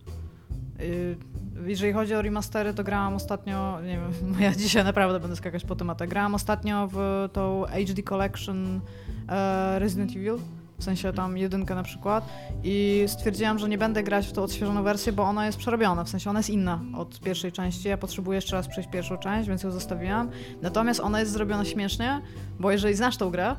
Jeżeli chodzi o remastery, to grałam ostatnio, nie wiem, ja dzisiaj naprawdę będę skakać po tematach. Grałam ostatnio w tą HD Collection e, Resident Evil, w sensie tam jedynkę na przykład i stwierdziłam, że nie będę grać w tą odświeżoną wersję, bo ona jest przerobiona, w sensie ona jest inna od pierwszej części. Ja potrzebuję jeszcze raz przejść pierwszą część, więc ją zostawiłam. Natomiast ona jest zrobiona śmiesznie, bo jeżeli znasz tą grę,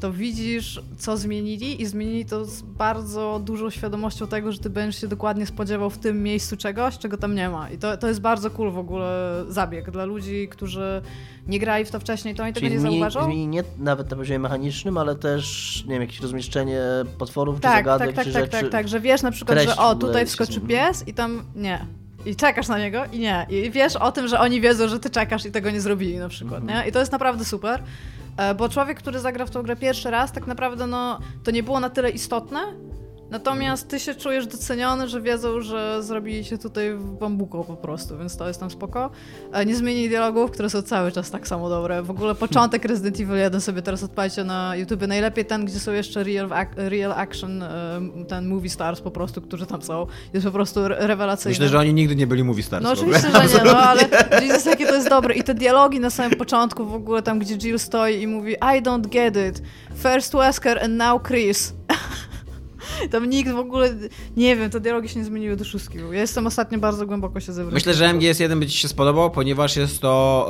to widzisz, co zmienili i zmienili to z bardzo dużą świadomością tego, że ty będziesz się dokładnie spodziewał w tym miejscu czegoś, czego tam nie ma. I to, to jest bardzo cool w ogóle zabieg dla ludzi, którzy nie grali w to wcześniej, to oni tego nie zmieni, zauważą. zmieni nie nawet na poziomie mechanicznym, ale też, nie wiem, jakieś rozmieszczenie potworów czy Tak, zagadek, tak, tak, czy tak, rzeczy. tak, tak, że wiesz na przykład, treść że o, tutaj wskoczy pies i tam nie. I czekasz na niego i nie. I wiesz o tym, że oni wiedzą, że ty czekasz i tego nie zrobili na przykład, Mhm. nie? I to jest naprawdę super. E, Bo człowiek, który zagra w tą grę pierwszy raz, tak naprawdę no, to nie było na tyle istotne, Natomiast ty się czujesz doceniony, że wiedzą, że zrobili się tutaj w bambuko po prostu, więc to jest tam spoko. E, Nie zmienili dialogów, które są cały czas tak samo dobre. W ogóle początek Resident Evil 1 sobie teraz odpalcie na YouTube. Najlepiej ten, gdzie są jeszcze real, ac- real action, e, ten movie stars po prostu, którzy tam są. Jest po prostu re- rewelacyjny. Myślę, że oni nigdy nie byli movie stars. No oczywiście, że nie, no ale Jesus, jakie to jest dobre. I te dialogi na samym początku w ogóle, tam gdzie Jill stoi i mówi I don't get it. First Wesker and now Chris. Tam nikt w ogóle, nie wiem, te dialogi się nie zmieniły do szóstki. Ja jestem ostatnio bardzo głęboko się zebrał. Myślę, że MGS1 by ci się spodobał, ponieważ jest to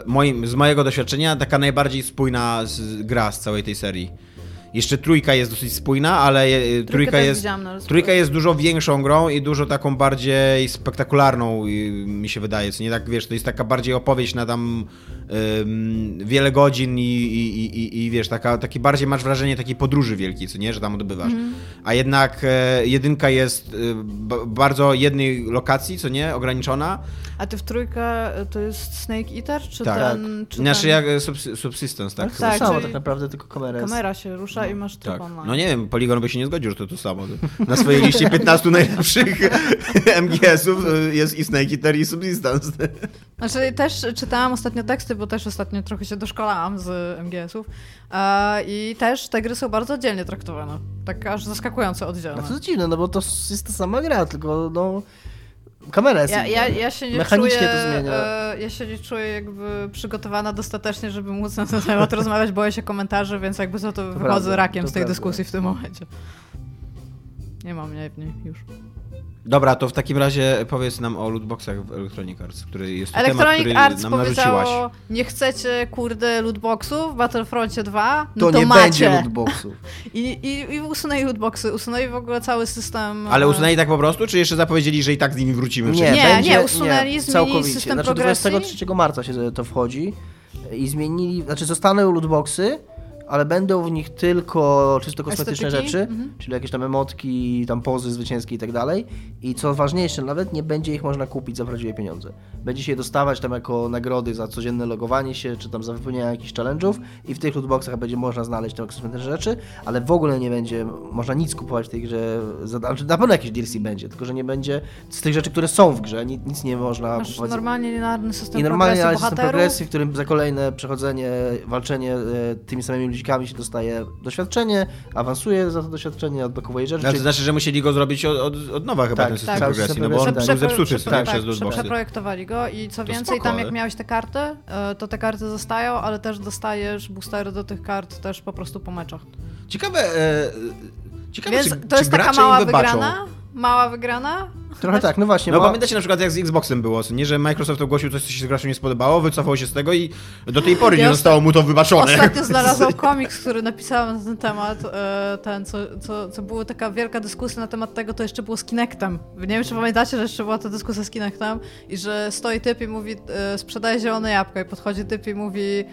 e, moim, z mojego doświadczenia taka najbardziej spójna z, gra z całej tej serii. Jeszcze trójka jest dosyć spójna, ale e, trójka też jest, trójka jest dużo większą grą i dużo taką bardziej spektakularną mi się wydaje. Co nie tak, wiesz, to jest taka bardziej opowieść na tam wiele godzin i, i, i, i wiesz, taka, taki bardziej masz wrażenie takiej podróży wielkiej, co nie, że tam odbywasz. Mhm. A jednak e, jedynka jest e, bardzo jednej lokacji, co nie, ograniczona. A ty w trójkę y, to jest Snake Eater, czy Tak. ten... Czy Znaczy ten... jak e, subs- Subsistence, tak? Tak, Tak, to samo czyli tak naprawdę, tylko kamera jest. Kamera się rusza i masz tryb Tak. online. No nie wiem, Polygon by się nie zgodził, że to to samo. Na swojej liście 15 najlepszych MGS-ów e, jest i Snake Eater i Subsistence. Znaczy też czytałam ostatnio teksty, bo też ostatnio trochę się doszkolałam z MGS-ów e, i też te gry są bardzo oddzielnie traktowane. Tak aż zaskakująco oddzielne. No to jest dziwne, no bo to jest ta sama gra, tylko no... Kamera jest Ja, ja, ja się nie Mechanicznie czuję, to zmienia. e, ja się nie czuję jakby przygotowana dostatecznie, żeby móc na ten temat rozmawiać, boję się komentarzy, więc jakby za to, wychodzę prawda, rakiem to z tej prawda. dyskusji w tym momencie. Nie mam mnie w niej już. Dobra, to w takim razie powiedz nam o lootboxach w Electronic Arts, który jest Electronic temat, który Arts nam narzuciłaś. nie chcecie kurde lootboxów w Battlefroncie 2, no To, to, nie macie. będzie lootboxów. I, i, I usunęli lootboxy, usunęli w ogóle cały system. Ale e, usunęli tak po prostu, czy jeszcze zapowiedzieli, że i tak z nimi wrócimy? Nie? Nie, będzie, nie, usunęli, zmienili całkowicie. system znaczy, progresji. 23 marca się to wchodzi i zmienili, znaczy zostaną lootboxy, ale będą w nich tylko czysto kosmetyczne Estetyki? rzeczy, Mhm. czyli jakieś tam emotki, tam pozy zwycięskie i tak dalej. I co ważniejsze, nawet nie będzie ich można kupić za prawdziwe pieniądze. Będzie się je dostawać tam jako nagrody za codzienne logowanie się, czy tam za wypełnianie jakichś challenge'ów i w tych lootboxach będzie można znaleźć te kosmetyczne rzeczy, ale w ogóle nie będzie można nic kupować w tej grze. Za, znaczy, na pewno jakieś DLC będzie, tylko że nie będzie z tych rzeczy, które są w grze, nic, nic nie można Masz kupować. normalnie linearny system I normalnie progresji system progresji, w którym za kolejne przechodzenie, walczenie e, tymi samymi ludzikami się dostaje doświadczenie, awansuje za to doświadczenie, odblokowuje rzeczy. No, to znaczy, że musieli go zrobić od, od, od nowa chyba Tak, ten system tak, progresji, no bo on progresji, był tak. zepsuty nie, tak, przez prze- lootboxy. Przeprojektowali go i co To więcej, spoko, tam jak ale- miałeś te karty, e, to te karty zostają, ale też dostajesz boostery do tych kart też po prostu po meczach. Ciekawe, e, ciekawe Więc czy, to czy jest taka gracze mała wybaczą. Mała wygrana. Trochę tak, no właśnie. No ma- pamiętacie na przykład jak z Xboxem było, nie, że Microsoft ogłosił coś, co się graczom nie spodobało, wycofał się z tego i do tej pory Ja nie osta- zostało mu to wybaczone. Ostatnio znalazłam komiks, który napisałem na ten temat, e, ten, co, co, co była taka wielka dyskusja na temat tego, to jeszcze było z Kinectem. Nie wiem, czy pamiętacie, że jeszcze była ta dyskusja z Kinectem i że stoi typ i mówi, e, sprzedaje zielone jabłko i podchodzi typ i mówi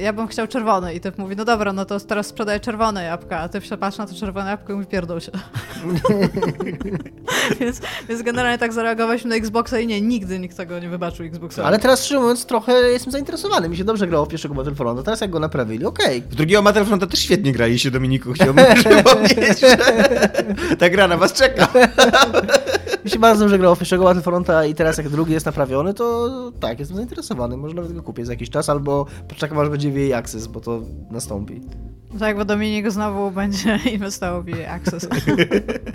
ja bym chciał czerwony i typ mówi, no dobra, no to teraz sprzedaję czerwone jabłka, a ty przepatrz na to czerwone jabłko i mówi, pierdol się. więc, więc generalnie tak zareagowaliśmy na Xboxa i nie, nigdy nikt tego nie wybaczył Xboxa. Ale teraz szczerze mówiąc trochę jestem zainteresowany. Mi się dobrze grało w pierwszego Battlefronta. Teraz jak go naprawili, okej. W drugiego Battlefronta też świetnie graliście, Dominiku. Chciałbym przypomnieć, że ta gra na was czeka. Mi się bardzo dobrze grało w pierwszego Battlefronta i teraz jak drugi jest naprawiony, to tak, jestem zainteresowany. Może nawet go kupię za jakiś czas, albo poczekam aż będzie w jej Access, bo to nastąpi. Tak, bo Dominik znowu będzie inwestował w jej Access.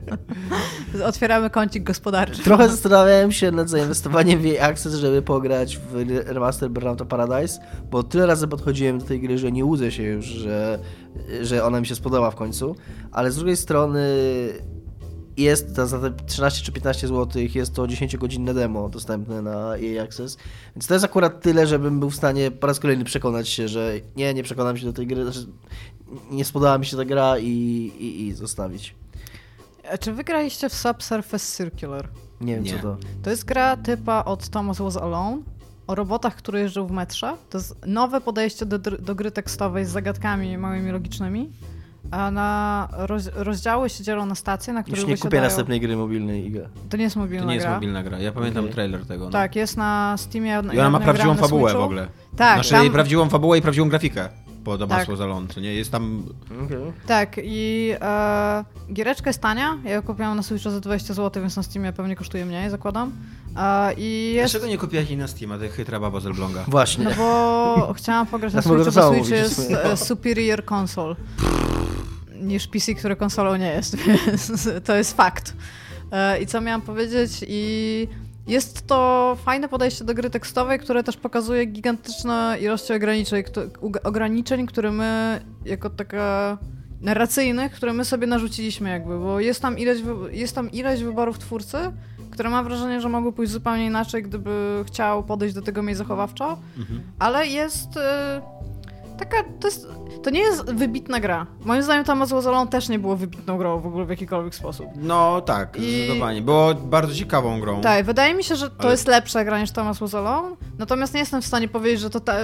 Otwieramy kącik gospodarczy. Trochę zastanawiałem się nad zainwestowaniem w jej Access, żeby pograć w remaster Burnout Paradise, bo tyle razy podchodziłem do tej gry, że nie łudzę się już, że, że ona mi się spodoba w końcu, ale z drugiej strony jest za te 13 czy 15 zł jest to 10-godzinne demo dostępne na jej Access, więc to jest akurat tyle, żebym był w stanie po raz kolejny przekonać się, że nie, nie przekonam się do tej gry, znaczy nie spodobała mi się ta gra i, i, i zostawić. A Czy wygraliście w Subsurface Circular? Nie wiem Nie. co to. To jest gra typa od Thomas Was Alone o robotach, które jeżdżą w metrze. To jest nowe podejście do, do gry tekstowej z zagadkami małymi logicznymi. A na roz, rozdziały się dzielą na stacje, na których Już nie kupię następnej gry mobilnej Iga. To nie jest mobilna To nie jest gra. mobilna gra. Ja pamiętam Okej. trailer tego. No. Tak, jest na Steamie. I ona ma prawdziwą fabułę w ogóle. Tak, Znaczy tam, prawdziwą fabułę i prawdziwą grafikę. Po Damasło Tak. Zalon, co nie? Jest tam... tak i e, giereczka jest tania. Ja ją kupiłam na Switcha za 20 zł, więc na Steamie pewnie kosztuje mniej, zakładam. E, I jest... Dlaczego nie kupiłaś jej na Steama, ty chytra baba z Elbląga? Właśnie. No bo chciałam pograć na Switchu, to bo Switch jest e, superior console niż PC, które konsolą nie jest, więc to jest fakt. E, I co miałam powiedzieć? I jest to fajne podejście do gry tekstowej, które też pokazuje gigantyczne ilości ograniczeń, ograniczeń, które my jako taka narracyjnych, które my sobie narzuciliśmy jakby, bo jest tam ileś, jest tam ileś wyborów twórcy, które mam wrażenie, że mogły pójść zupełnie inaczej, gdyby chciał podejść do tego mniej zachowawczo, ale jest e, taka, to, jest, to nie jest wybitna gra. Moim zdaniem Thomas Was Alone też nie było wybitną grą w ogóle w jakikolwiek sposób. No tak, I- zdecydowanie. Było bardzo ciekawą grą. Tak, wydaje mi się, że to Ale- jest lepsza gra niż Thomas Was Alone, natomiast nie jestem w stanie powiedzieć, że to ta,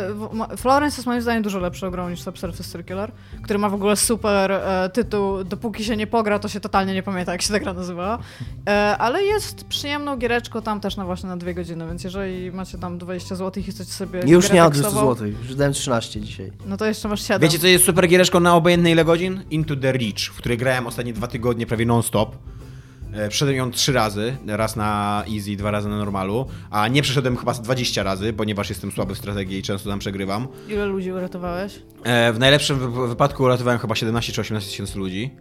Florence jest moim zdaniem dużo lepszą grą niż Subsurface Circular, który ma w ogóle super e, tytuł, dopóki się nie pogra, to się totalnie nie pamięta, jak się ta gra nazywała, e, ale jest przyjemną giereczką tam też na właśnie na dwie godziny, więc jeżeli macie tam 20 zł i chcecie sobie Już nie mam 200 tekstową, zł, już dałem 13 dzisiaj. No to jeszcze masz 7. Wiecie, co jest super giereczką na obojętne ile godzin? Into the Reach, w której grałem ostatnie dwa tygodnie prawie non-stop. E, Przeszedłem ją trzy razy, raz na easy, dwa razy na normalu, a nie przeszedłem chyba z 20 razy, ponieważ jestem słaby w strategii i często tam przegrywam. Ile ludzi uratowałeś? E, W najlepszym wy- wypadku uratowałem chyba 17 czy 18 tysięcy ludzi.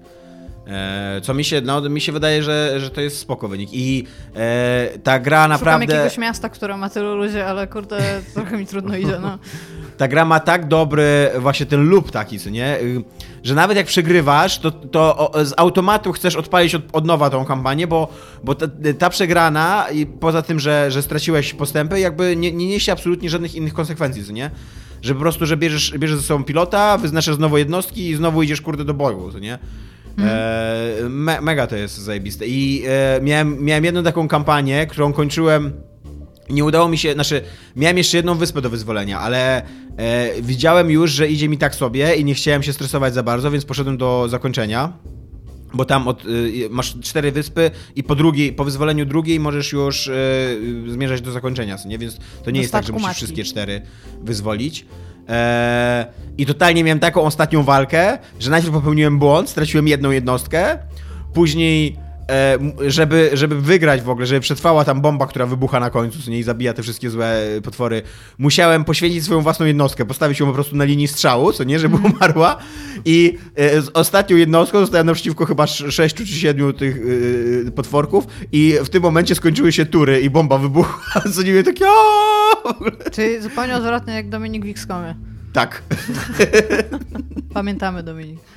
E, Co mi się, no, mi się wydaje, że, że to jest spoko wynik. I e, ta gra Szukam naprawdę. jakiegoś miasta, które ma tylu ludzi, ale kurde, trochę mi trudno idzie, no. ta gra ma tak dobry właśnie ten loop taki, co nie? Że nawet jak przegrywasz, to, to z automatu chcesz odpalić od, od nowa tą kampanię, bo, bo ta, ta przegrana, i poza tym, że, że straciłeś postępy, jakby nie, nie niesie absolutnie żadnych innych konsekwencji, co nie? Że po prostu, że bierzesz, bierzesz ze sobą pilota, wyznaczasz znowu jednostki i znowu idziesz kurde do boju, co nie? E, me, mega to jest zajebiste. I e, miałem, miałem jedną taką kampanię, którą kończyłem nie udało mi się, znaczy miałem jeszcze jedną wyspę do wyzwolenia, ale e, widziałem już, że idzie mi tak sobie i nie chciałem się stresować za bardzo, więc poszedłem do zakończenia. Bo tam od, y, masz cztery wyspy i po drugiej, po wyzwoleniu drugiej możesz już y, y, zmierzać do zakończenia, nie? Więc to nie jest tak, że musisz matki. wszystkie cztery wyzwolić. E, I totalnie miałem taką ostatnią walkę, że najpierw popełniłem błąd, straciłem jedną jednostkę, później żeby, żeby wygrać w ogóle, żeby przetrwała tam bomba, która wybucha na końcu, co nie i zabija te wszystkie złe potwory, musiałem poświęcić swoją własną jednostkę, postawić ją po prostu na linii strzału, co nie, żeby umarła i e, z ostatnią jednostką zostałem naprzeciwko chyba sz- sześciu czy siedmiu tych e, potworków i w tym momencie skończyły się tury i bomba wybuchła, co nie wiem, takie. Czyli zupełnie odwrotnie jak Dominik w XCOMie. Tak. Pamiętamy Dominik.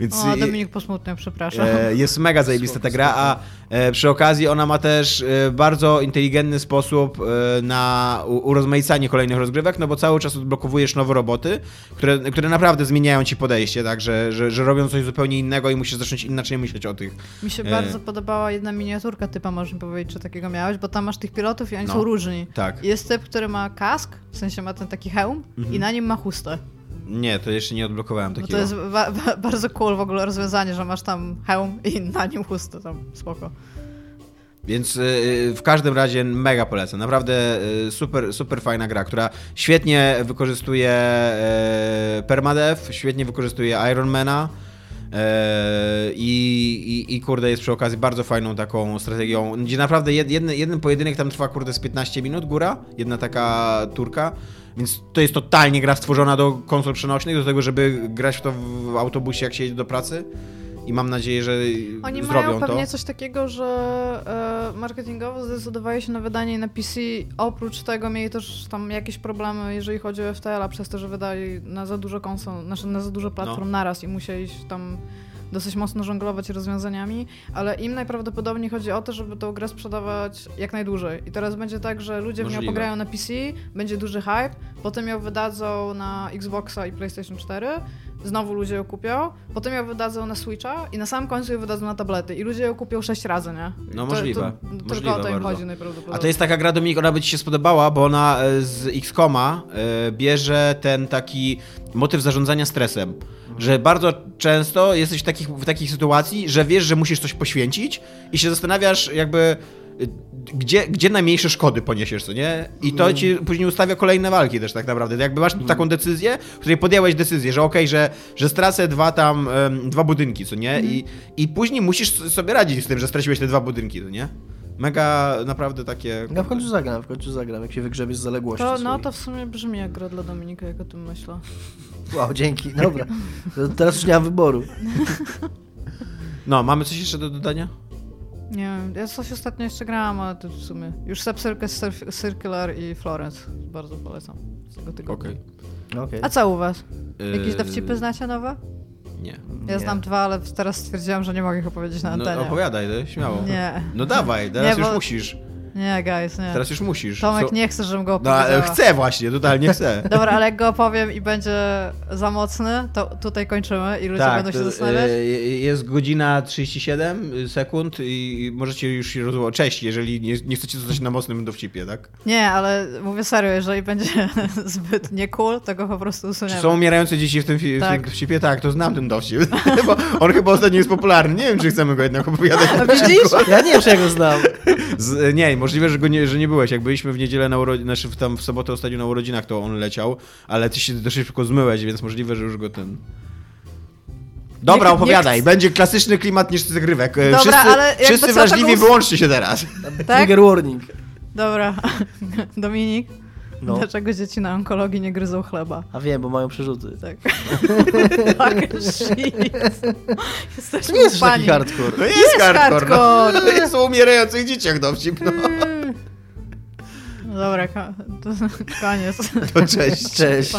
Więc O, Dominik posmutniał, przepraszam. E, jest mega zajebista ta gra, a e, przy okazji ona ma też e, bardzo inteligentny sposób e, na urozmaicanie kolejnych rozgrywek, no bo cały czas odblokowujesz nowe roboty, które, które naprawdę zmieniają ci podejście, tak, że, że, że robią coś zupełnie innego i musisz zacząć inaczej myśleć o tych. Mi się e, bardzo podobała jedna miniaturka typa, możesz mi powiedzieć, czy takiego miałeś, bo tam masz tych pilotów i oni No. są różni. Tak. Jest typ, który ma kask, w sensie ma ten taki hełm Mhm. i na nim ma chustę. Nie, to jeszcze nie odblokowałem No takiego. to jest ba- ba- bardzo cool w ogóle rozwiązanie, że masz tam hełm i na nim chustę, tam spoko. Więc y, w każdym razie mega polecam. Naprawdę y, super, super fajna gra, która świetnie wykorzystuje e, permadeath, świetnie wykorzystuje Ironmana. e, I, i, I kurde, jest przy okazji bardzo fajną taką strategią, gdzie naprawdę jed, jedny, jeden pojedynek tam trwa kurde z 15 minut, góra, jedna taka turka, więc to jest totalnie gra stworzona do konsol przenośnych, do tego, żeby grać w to w autobusie, jak się jedzie do pracy. I mam nadzieję, że Oni zrobią mają to. pewnie coś takiego, że e, marketingowo zdecydowali się na wydanie na PC. Oprócz tego mieli też tam jakieś problemy, jeżeli chodzi o FTL-a, przez to, że wydali na za dużo konsol, znaczy na za dużo platform No. naraz i musieli tam dosyć mocno żonglować rozwiązaniami, ale im najprawdopodobniej chodzi o to, żeby tą grę sprzedawać jak najdłużej. I teraz będzie tak, że ludzie w nią Możliwe. pograją na PC, będzie duży hype, potem ją wydadzą na Xboxa i PlayStation 4, znowu ludzie ją kupią, potem ją wydadzą na Switcha i na samym końcu ją wydadzą na tablety i ludzie ją kupią sześć razy, nie? No To- możliwe, To, tylko możliwe o to im bardzo. chodzi najprawdopodobniej. A to jest taka gra, Dominik, ona by ci się spodobała, bo ona e, z X-Koma e, bierze ten taki motyw zarządzania stresem. Że bardzo często jesteś w, takich, w takiej sytuacji, że wiesz, że musisz coś poświęcić i się zastanawiasz jakby e, gdzie, gdzie najmniejsze szkody poniesiesz, co nie? I to ci później ustawia kolejne walki też tak naprawdę. Jakby masz taką decyzję, w której podjęłeś decyzję, że okej, że, że stracę dwa tam, em, dwa budynki, co nie? I, I później musisz sobie radzić z tym, że straciłeś te dwa budynki, co nie? Mega naprawdę takie... Ja w końcu zagram, w końcu zagram, jak się wygrzebie z zaległości To, no to w sumie brzmi jak gra dla Dominika, jak o tym myślę. Wow, dzięki, dobra. Teraz już nie mam wyboru. No, mamy coś jeszcze do dodania? Nie wiem, ja coś ostatnio jeszcze grałam, ale to w sumie już Sub Circular i Florence bardzo polecam z tego tygodnia. Okej. Okej. A co u was? Jakieś Yy, dowcipy znacie nowe? Nie. Ja Nie. znam dwa, ale teraz stwierdziłam, że nie mogę ich opowiedzieć na No, antenie. opowiadaj, no, śmiało. Nie. No dawaj, teraz Nie, już bo- musisz. Nie, guys, nie. Teraz już musisz. Tomek Co- nie chce, żebym go No, ale opowiedziała. chcę właśnie, totalnie chcę. Dobra, ale jak go opowiem i będzie za mocny, to tutaj kończymy i ludzie będą się to, zastanawiać. e, jest godzina 37 sekund i możecie już się rozłożyć. Cześć, jeżeli nie, nie chcecie zostać na mocnym dowcipie, tak? Nie, ale mówię serio, jeżeli będzie zbyt nie cool, to go po prostu Czy usuniemy. są umierające dzieci w tym, fi- w Tak. tym dowcipie? Tak, to znam ten dowcip. Bo on chyba ostatnio jest popularny. Nie wiem, czy chcemy go jednak opowiadać. A widzisz? Ja nie wiem, czy ja go znam. Z, nie, możliwe, że, go nie, że nie byłeś. Jak byliśmy w niedzielę na urodzinach, znaczy w, tam w sobotę ostatnio na urodzinach, to on leciał, ale ty się dość szybko zmyłeś, więc możliwe, że już go ten... Dobra, Nie- opowiadaj. Będzie klasyczny klimat niż zagrywek. E, Dobra, wszyscy ale wszyscy wrażliwi, taką- wyłączcie się teraz. Tak? Trigger warning. Dobra. Dominik, No. dlaczego dzieci na onkologii nie gryzą chleba? A wiem, bo mają przerzuty. Tak. Fucking shit. Jesteśmy To nie jest pani. taki hardcore. To jest, Jest hardcore. No. hardcore. To jest o umierających dzieciach dowcip. No. No Dobra, to koniec. To cześć. Cześć.